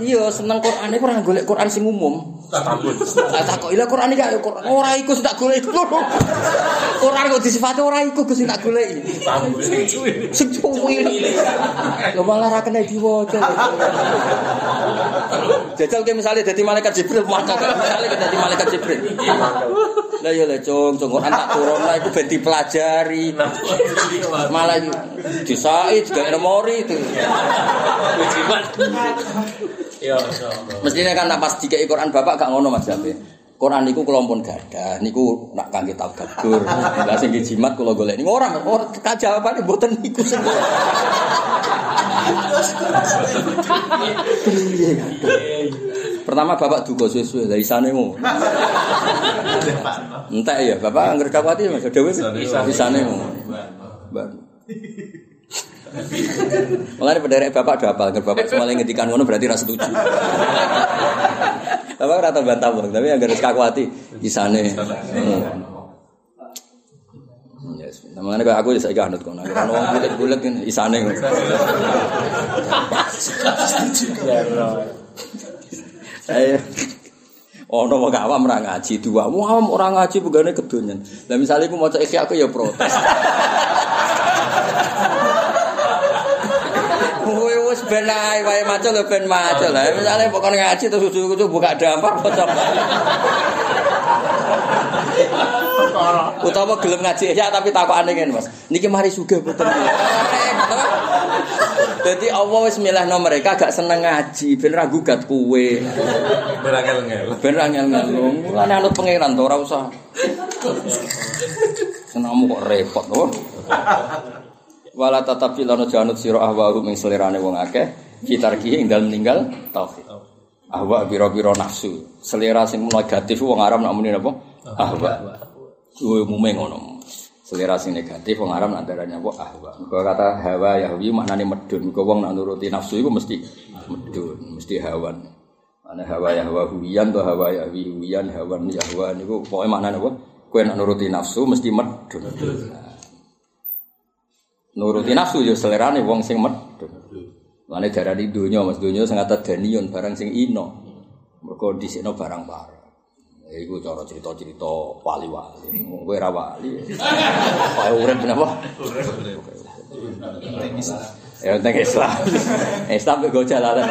Iya, seneng Quran iku ora golek Quran sing umum. Tak takok ila Quran iki ya Quran. Ora iku sing tak golek iku. Quran kok disifati ora iku Gus sing tak golek. Sing cuwi. Lho malah ra kena diwaca. Jajal ke misalnya jadi malaikat Jibril maka misalnya jadi malaikat Jibril. Lah ya le cung, cung Quran tak turun lah iku ben dipelajari. Malah disai juga memori itu. Ya, insyaallah. Mestinya kan nak pas dikei Quran bapak gak ngono Mas Jabe. Quran niku kula pun gadah, niku nak kangge tafakkur. Lah sing jimat kula golek niku ora ora kajawabane mboten niku sing. Pertama bapak duka suwe-suwe lah isane ngono. Entek ya, bapak anggere kakwati Mas isane ngono. Mbak. Mulane penderek bapak do apal, bapak semua ngedikan ngono berarti ra setuju. bapak ora tau bantah bang, tapi angger kakwati isane. Hmm. Yes, namanya kayak aku ya saya anut kono. Karena wong bulet-bulet kan isane. Saya ono wong awam ora ngaji dua. Wong awam ora ngaji pegane kedonyan. Lah misale aku maca ikhya aku ya protes. Kowe wis ben ae wae maca lho ben maca lah. Misale pokoke ngaji terus ujug-ujug buka dampar pocok. Utawa gelem ngaji ya tapi takokane ngene Mas. Niki mari sugih boten. Dadi Allah wis milihno mereka gak seneng ngaji ben ra gugat kowe. Berangel-ngel. Ben ra ngel-ngel. Mulane anut pangeran to ora usah. Kok repot to. Wala tatapi lana janut sira ahwahu ing selerane wong akeh fitarki ing dalem ninggal tauhid. Ahwa biro-biro nafsu. Selera sing negatif wong Arab nak muni napa? Ahwa. Kuwi umume ngono. Selera sing negatif wong Arab nak darane apa? Ahwa. Mergo kata hawa yahwi maknane medun. Mergo wong nak nuruti nafsu iku mesti medun, mesti hawan. Ana hawa yahwa huwiyan to hawa yahwi huwiyan hawan yahwa niku pokoke maknane apa? Kowe nak nuruti nafsu mesti medun. Nuruti nafsu yo selerane wong sing medhun. Lane darani donya Mas donya sing ata danion barang sing ino. Mergo dhisikno barang parah. Ya iku cara cerita-cerita wali-wali. Kowe ora wali. Kaya urip napa? Ya teng Islam. Islam kok jalanan.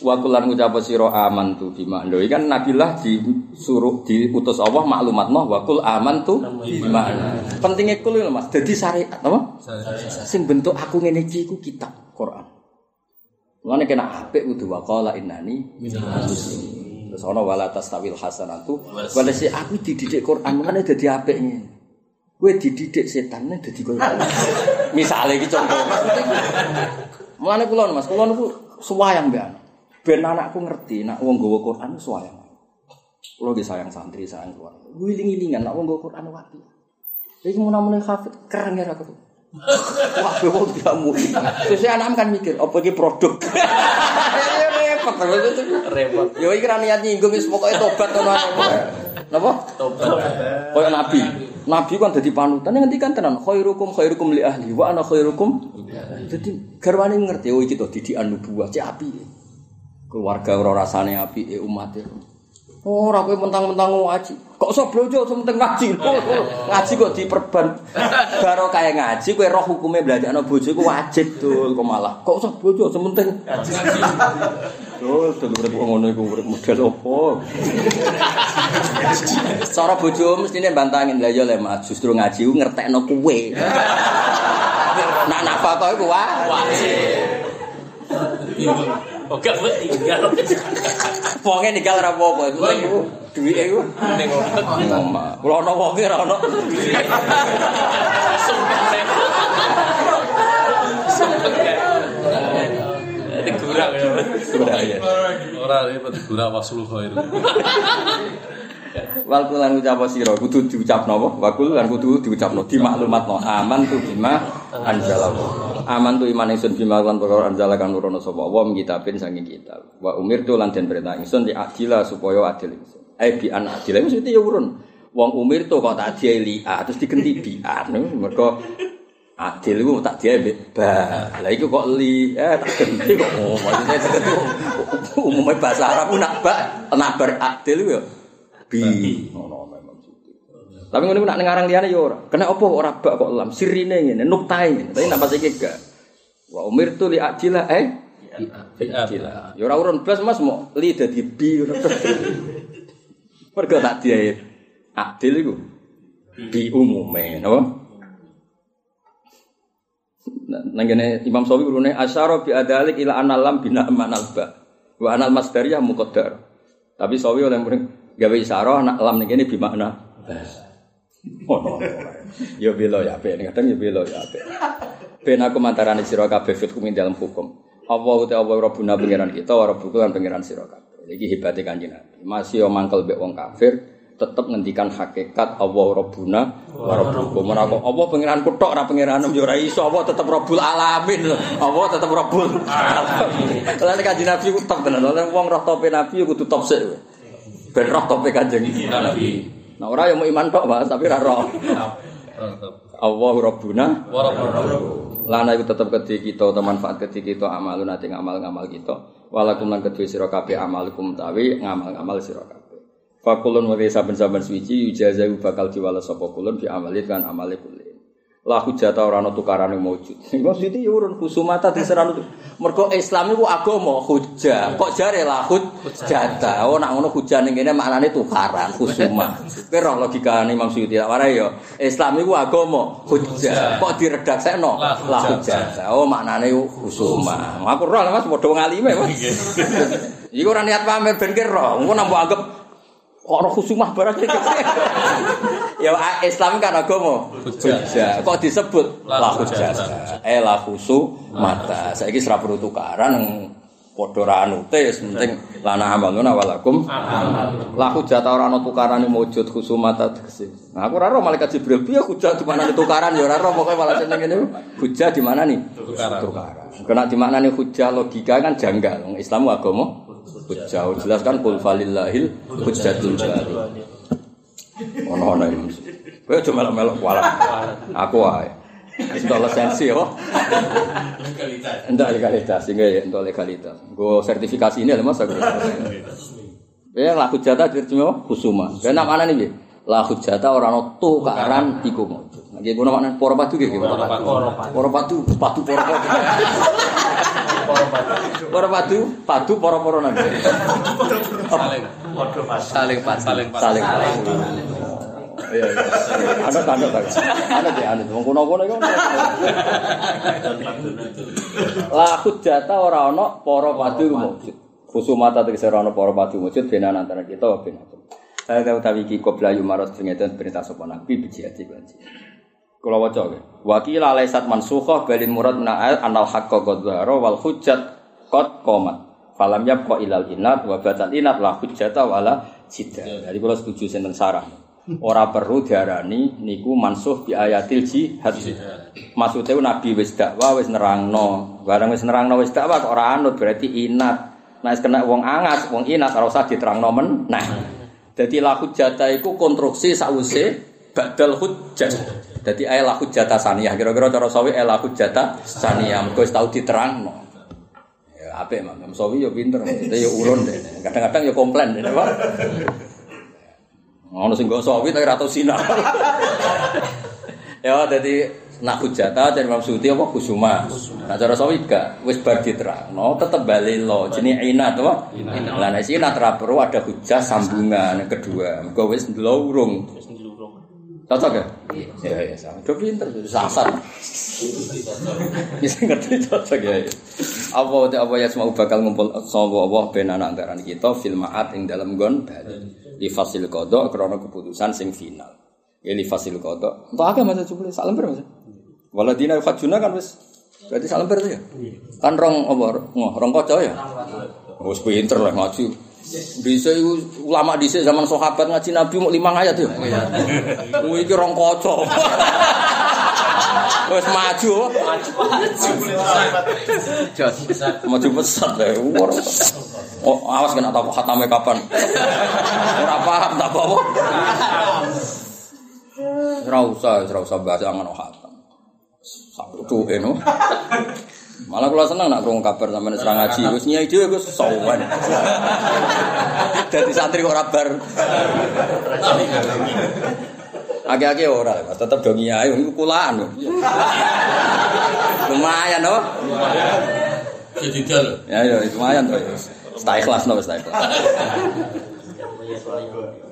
Wa kulan ngucap sira aman tu bima ndo kan nabilah disuruh diutus Allah maklumatno wa kul aman tu bima. Pentingnya kul lho Mas. Dadi syariat apa? Sing bentuk aku ngene iki iku kitab Quran. Mulane kena apik kudu wa qala innani muslimin. Terus ana wala tastawil hasanatu. Wala si aku dididik Quran mulane dadi apik ngene. Kowe dididik setan dadi Quran misale iki contoh. Mulane kula Mas. Kula niku suwayang mbek. Ben anakku ngerti nak wong nggawa Quran suwayang. Kulo ge sayang santri, sayang keluarga. Wiling-wilingan nak wong nggawa Quran wapi. Iki mun-mun hafid keren ya aku. Wah, wong diamu. Terus anak kan mikir, apa iki produk? Repot. Repot. Ya iki ra niat nyinggung wis pokoke tobat ngono ae. Napa? Tobat. Kaya nabi. Nabi kan dadi panutan yang ngendikan tenan khairukum khairukum li ahli wa ana khairukum. Jadi garwane ngerti oh iki to didikan nubuwah cek api. Keluarga ora rasane api e umat e. Ora kowe mentang-mentang ngaji. Kok iso blojo sementing ngaji. Ngaji kok diperban. Baro kaya ngaji kowe roh hukume belajakno bojo iku wajib dul kok malah. Kok iso blojo sementing ngaji. Dul, dul urip ngono iku urip model opo? Cara bojo mestine bantangin lah ya le justru ngaji ku ngertekno kowe. Nak nafkah iku wah. Oh, gak mesti tinggal. Wong e tinggal ra apa-apa. Duit e ku ning omah. Kulo ana wong e ra ana. Ora ribet, ora ribet, ora wasul khair. Wal kulan ucap sira kudu diucapno apa? Wa kul lan kudu diucapno dimaklumatno aman tu bima anzala. Aman tu iman ingsun bima lan perkara anzala kang nurono sapa wa kitabin saking kitab. Wa umirtu lan den perintah ingsun di adila supaya adil ingsun. Eh bi an adil mesti ya urun. Wong umir tuh kok tak dia li a terus digenti bi an mergo adil iku tak dia mbek ba. Lah iku kok li eh tak ganti kok oh, maksudnya tertentu umumnya bahasa Arab nak ba nak ber adil iku ya bi. Ngono memang gitu. Tapi ngono nak ngarang liyane ya ora. Kena apa ora bak kok lam sirine ngene nuktae ngene. Tapi nak pas iki gak. Wa umir tu li ajila eh ajila. Ya ora urun blas Mas mau li dadi bi. Mergo tak dia adil iku bi umume napa? Nang kene Imam Sawi urune asyara bi adalik ila analam bina manal ba. Wa anal masdariyah muqaddar. Tapi Sawi oleh murid gawe isyarah anak lam ning kene bi makna Oh, no, no. Ya belo ya apik, kadang ya belo ya apik. Ben aku mantarane sira kabeh fit hukum ing dalam hukum. Allah uta Allah Rabbuna pangeran kita wa rabbuku lan pangeran sira kabeh. Iki hebate Kanjeng Nabi. Masih yo mangkel mbek wong kafir tetep ngendikan hakikat Allah Rabbuna wa rabbukum. Ora kok Allah pangeran kutok ora pangeran yo ora iso Allah tetep Rabbul alamin. Allah tetep Rabbul alamin. Lan Kanjeng Nabi ku top tenan. Wong roh tope Nabi kudu top sik. Ben roh tope Kanjeng Nabi. Nah ora yo mau iman tok, Mas, tapi ora roh. Allah Rabbuna Lana iku tetep kedhi kita utawa manfaat kedhi kita amalun ati ngamal-ngamal kita. Walakum lan kedhi sira kabeh amalukum tawi ngamal-ngamal sira kabeh. Fakulun wa saben-saben suci yujazahu bakal diwales sapa kulun bi amali kan amale kulin. La hujata ora ana tukarane maujud. Maksud iki urun khusumata diserano. Mergo Islam iku agama hujah. Kok jare la hujata. Oh nak ngono hujah ning kene maknane tukaran khusumah. Kowe roh logikane Imam Suyuti tak warai ya. Islam iku agama hujah. Kok diredaksekno la hujata. Oh maknane khusumah. Aku roh Mas padha wong alime Mas. Iku ora niat pamer ben ki roh. Engko nambah anggap kok ora khusumah barang iki. ya Islam kan agama hujah. Kok disebut la hujah. Eh la khusu mata. Saiki ora perlu tukaran padha ra anute penting lana amaluna walakum la hujah ora ana tukarane mujud khusumata tegese. Nah aku ora roh malaikat Jibril piye hujah di mana tukaran ya ora roh pokoke malah seneng ngene di mana nih? Tukaran. Tukaran. Kena di mana nih hujah logika kan janggal. Islam agama hujah jelas kan kul falillahil hujjatul bali. Ono-ono iki. Kowe aja melok-melok kualat. Aku wae. Wis entuk lisensi yo. Entuk legalitas, sehingga ya entuk legalitas. Go sertifikasi ini lho Mas aku. Ya la hujjata diterjemah kusuma. Ya nak mana nih piye? La hujjata ora ono tukaran iku. Nggih ngono maknane para padu nggih. Para padu. Para padu. Para padu, padu para-para nang. Saling. Saling saling saling Iya, iya. Ada ada ada. Ada deh, ada. Wong kono-kono iku. La hujjata ora ana para padu mujud. Khusumata tegese ora ana para padu mujud benan antara kita wa benakum. Saya tahu tapi iki qabla yumarat ngeten perintah sapa nabi bijati banji. Kula waca nggih. Wa qila laisat mansukhah balin murad min ayat anal haqqo qad wal hujjat qad qomat. Falam yabqa ilal inat wa batal inat la hujjata wala jidda. Jadi kalau setuju sinten sarah. Ora perlu diarani niku mansuh bi ayatil jihad. Maksudnya Nabi wis dakwah wis nerangno. Barang wis nerangno wis dakwah kok ora anut berarti inat. Nah kena wong angas, wong inat ora usah diterangno men. Nah. Jadi la hujjata iku konstruksi sause badal hujjah. Jadi ayat la hujjata saniyah kira-kira cara sawi ayat la hujjata saniyah mergo wis tau diterangno. Ya Imam Imam Sawi ya pinter, maksudnya ya urun deh. Kadang-kadang ya komplain deh, Pak. Ngono sing nggo sawi tapi ra tau sinau. ya dadi nak hujata Imam Suyuti apa kusuma. Nah cara sawi gak wis bar diterangno tetep bali lo jenenge inat apa? Lah nek inat ra perlu ada hujah sambungan kedua. Mergo wis ndelurung. Cocok ya? Iya, iya, sama. Udah pinter, sasar. Bisa ngerti cocok ya. Apa apa ya semua bakal ngumpul sama Allah ben anak antaran kita fil ma'at ing dalam gon bali. Li fasil qada krana keputusan sing final. Ya li fasil qada. Entuk akeh Mas jebule sak lembar Mas. Waladina yufajuna kan wis berarti sak lembar ya. Kan rong apa? Rong kaca ya. Wis pinter lah ngaji. Bisa ulama dhisik zaman sahabat ngaji Nabi mau lima ayat ya. Kuwi iki rong kaca. Wis maju. Maju pesat ya. Oh, awas kena tak khatame kapan. Ora paham tak apa. Ora usah, ora usah bahas angan khatam. Eno. Malah kula seneng nak krungu kabar sampeyan serang ngaji. Wis nyai dhewe wis sowan. Dadi santri kok ora bar. Age-age ora, tetep do nyai iku kulaan. Lumayan oh. Jadi dal. Ya ya lumayan to. Stay kelas no stay kelas.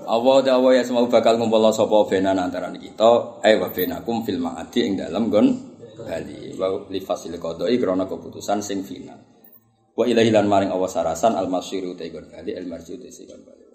Allah Allah ya semua bakal ngumpul sapa benan antara kita eh wa benakum fil ma'adi ing dalam gon bali. Wa li fasil qada'i krana keputusan sing final. Wa ilahi lan maring Allah sarasan al masyiru ta gon bali al sing gon bali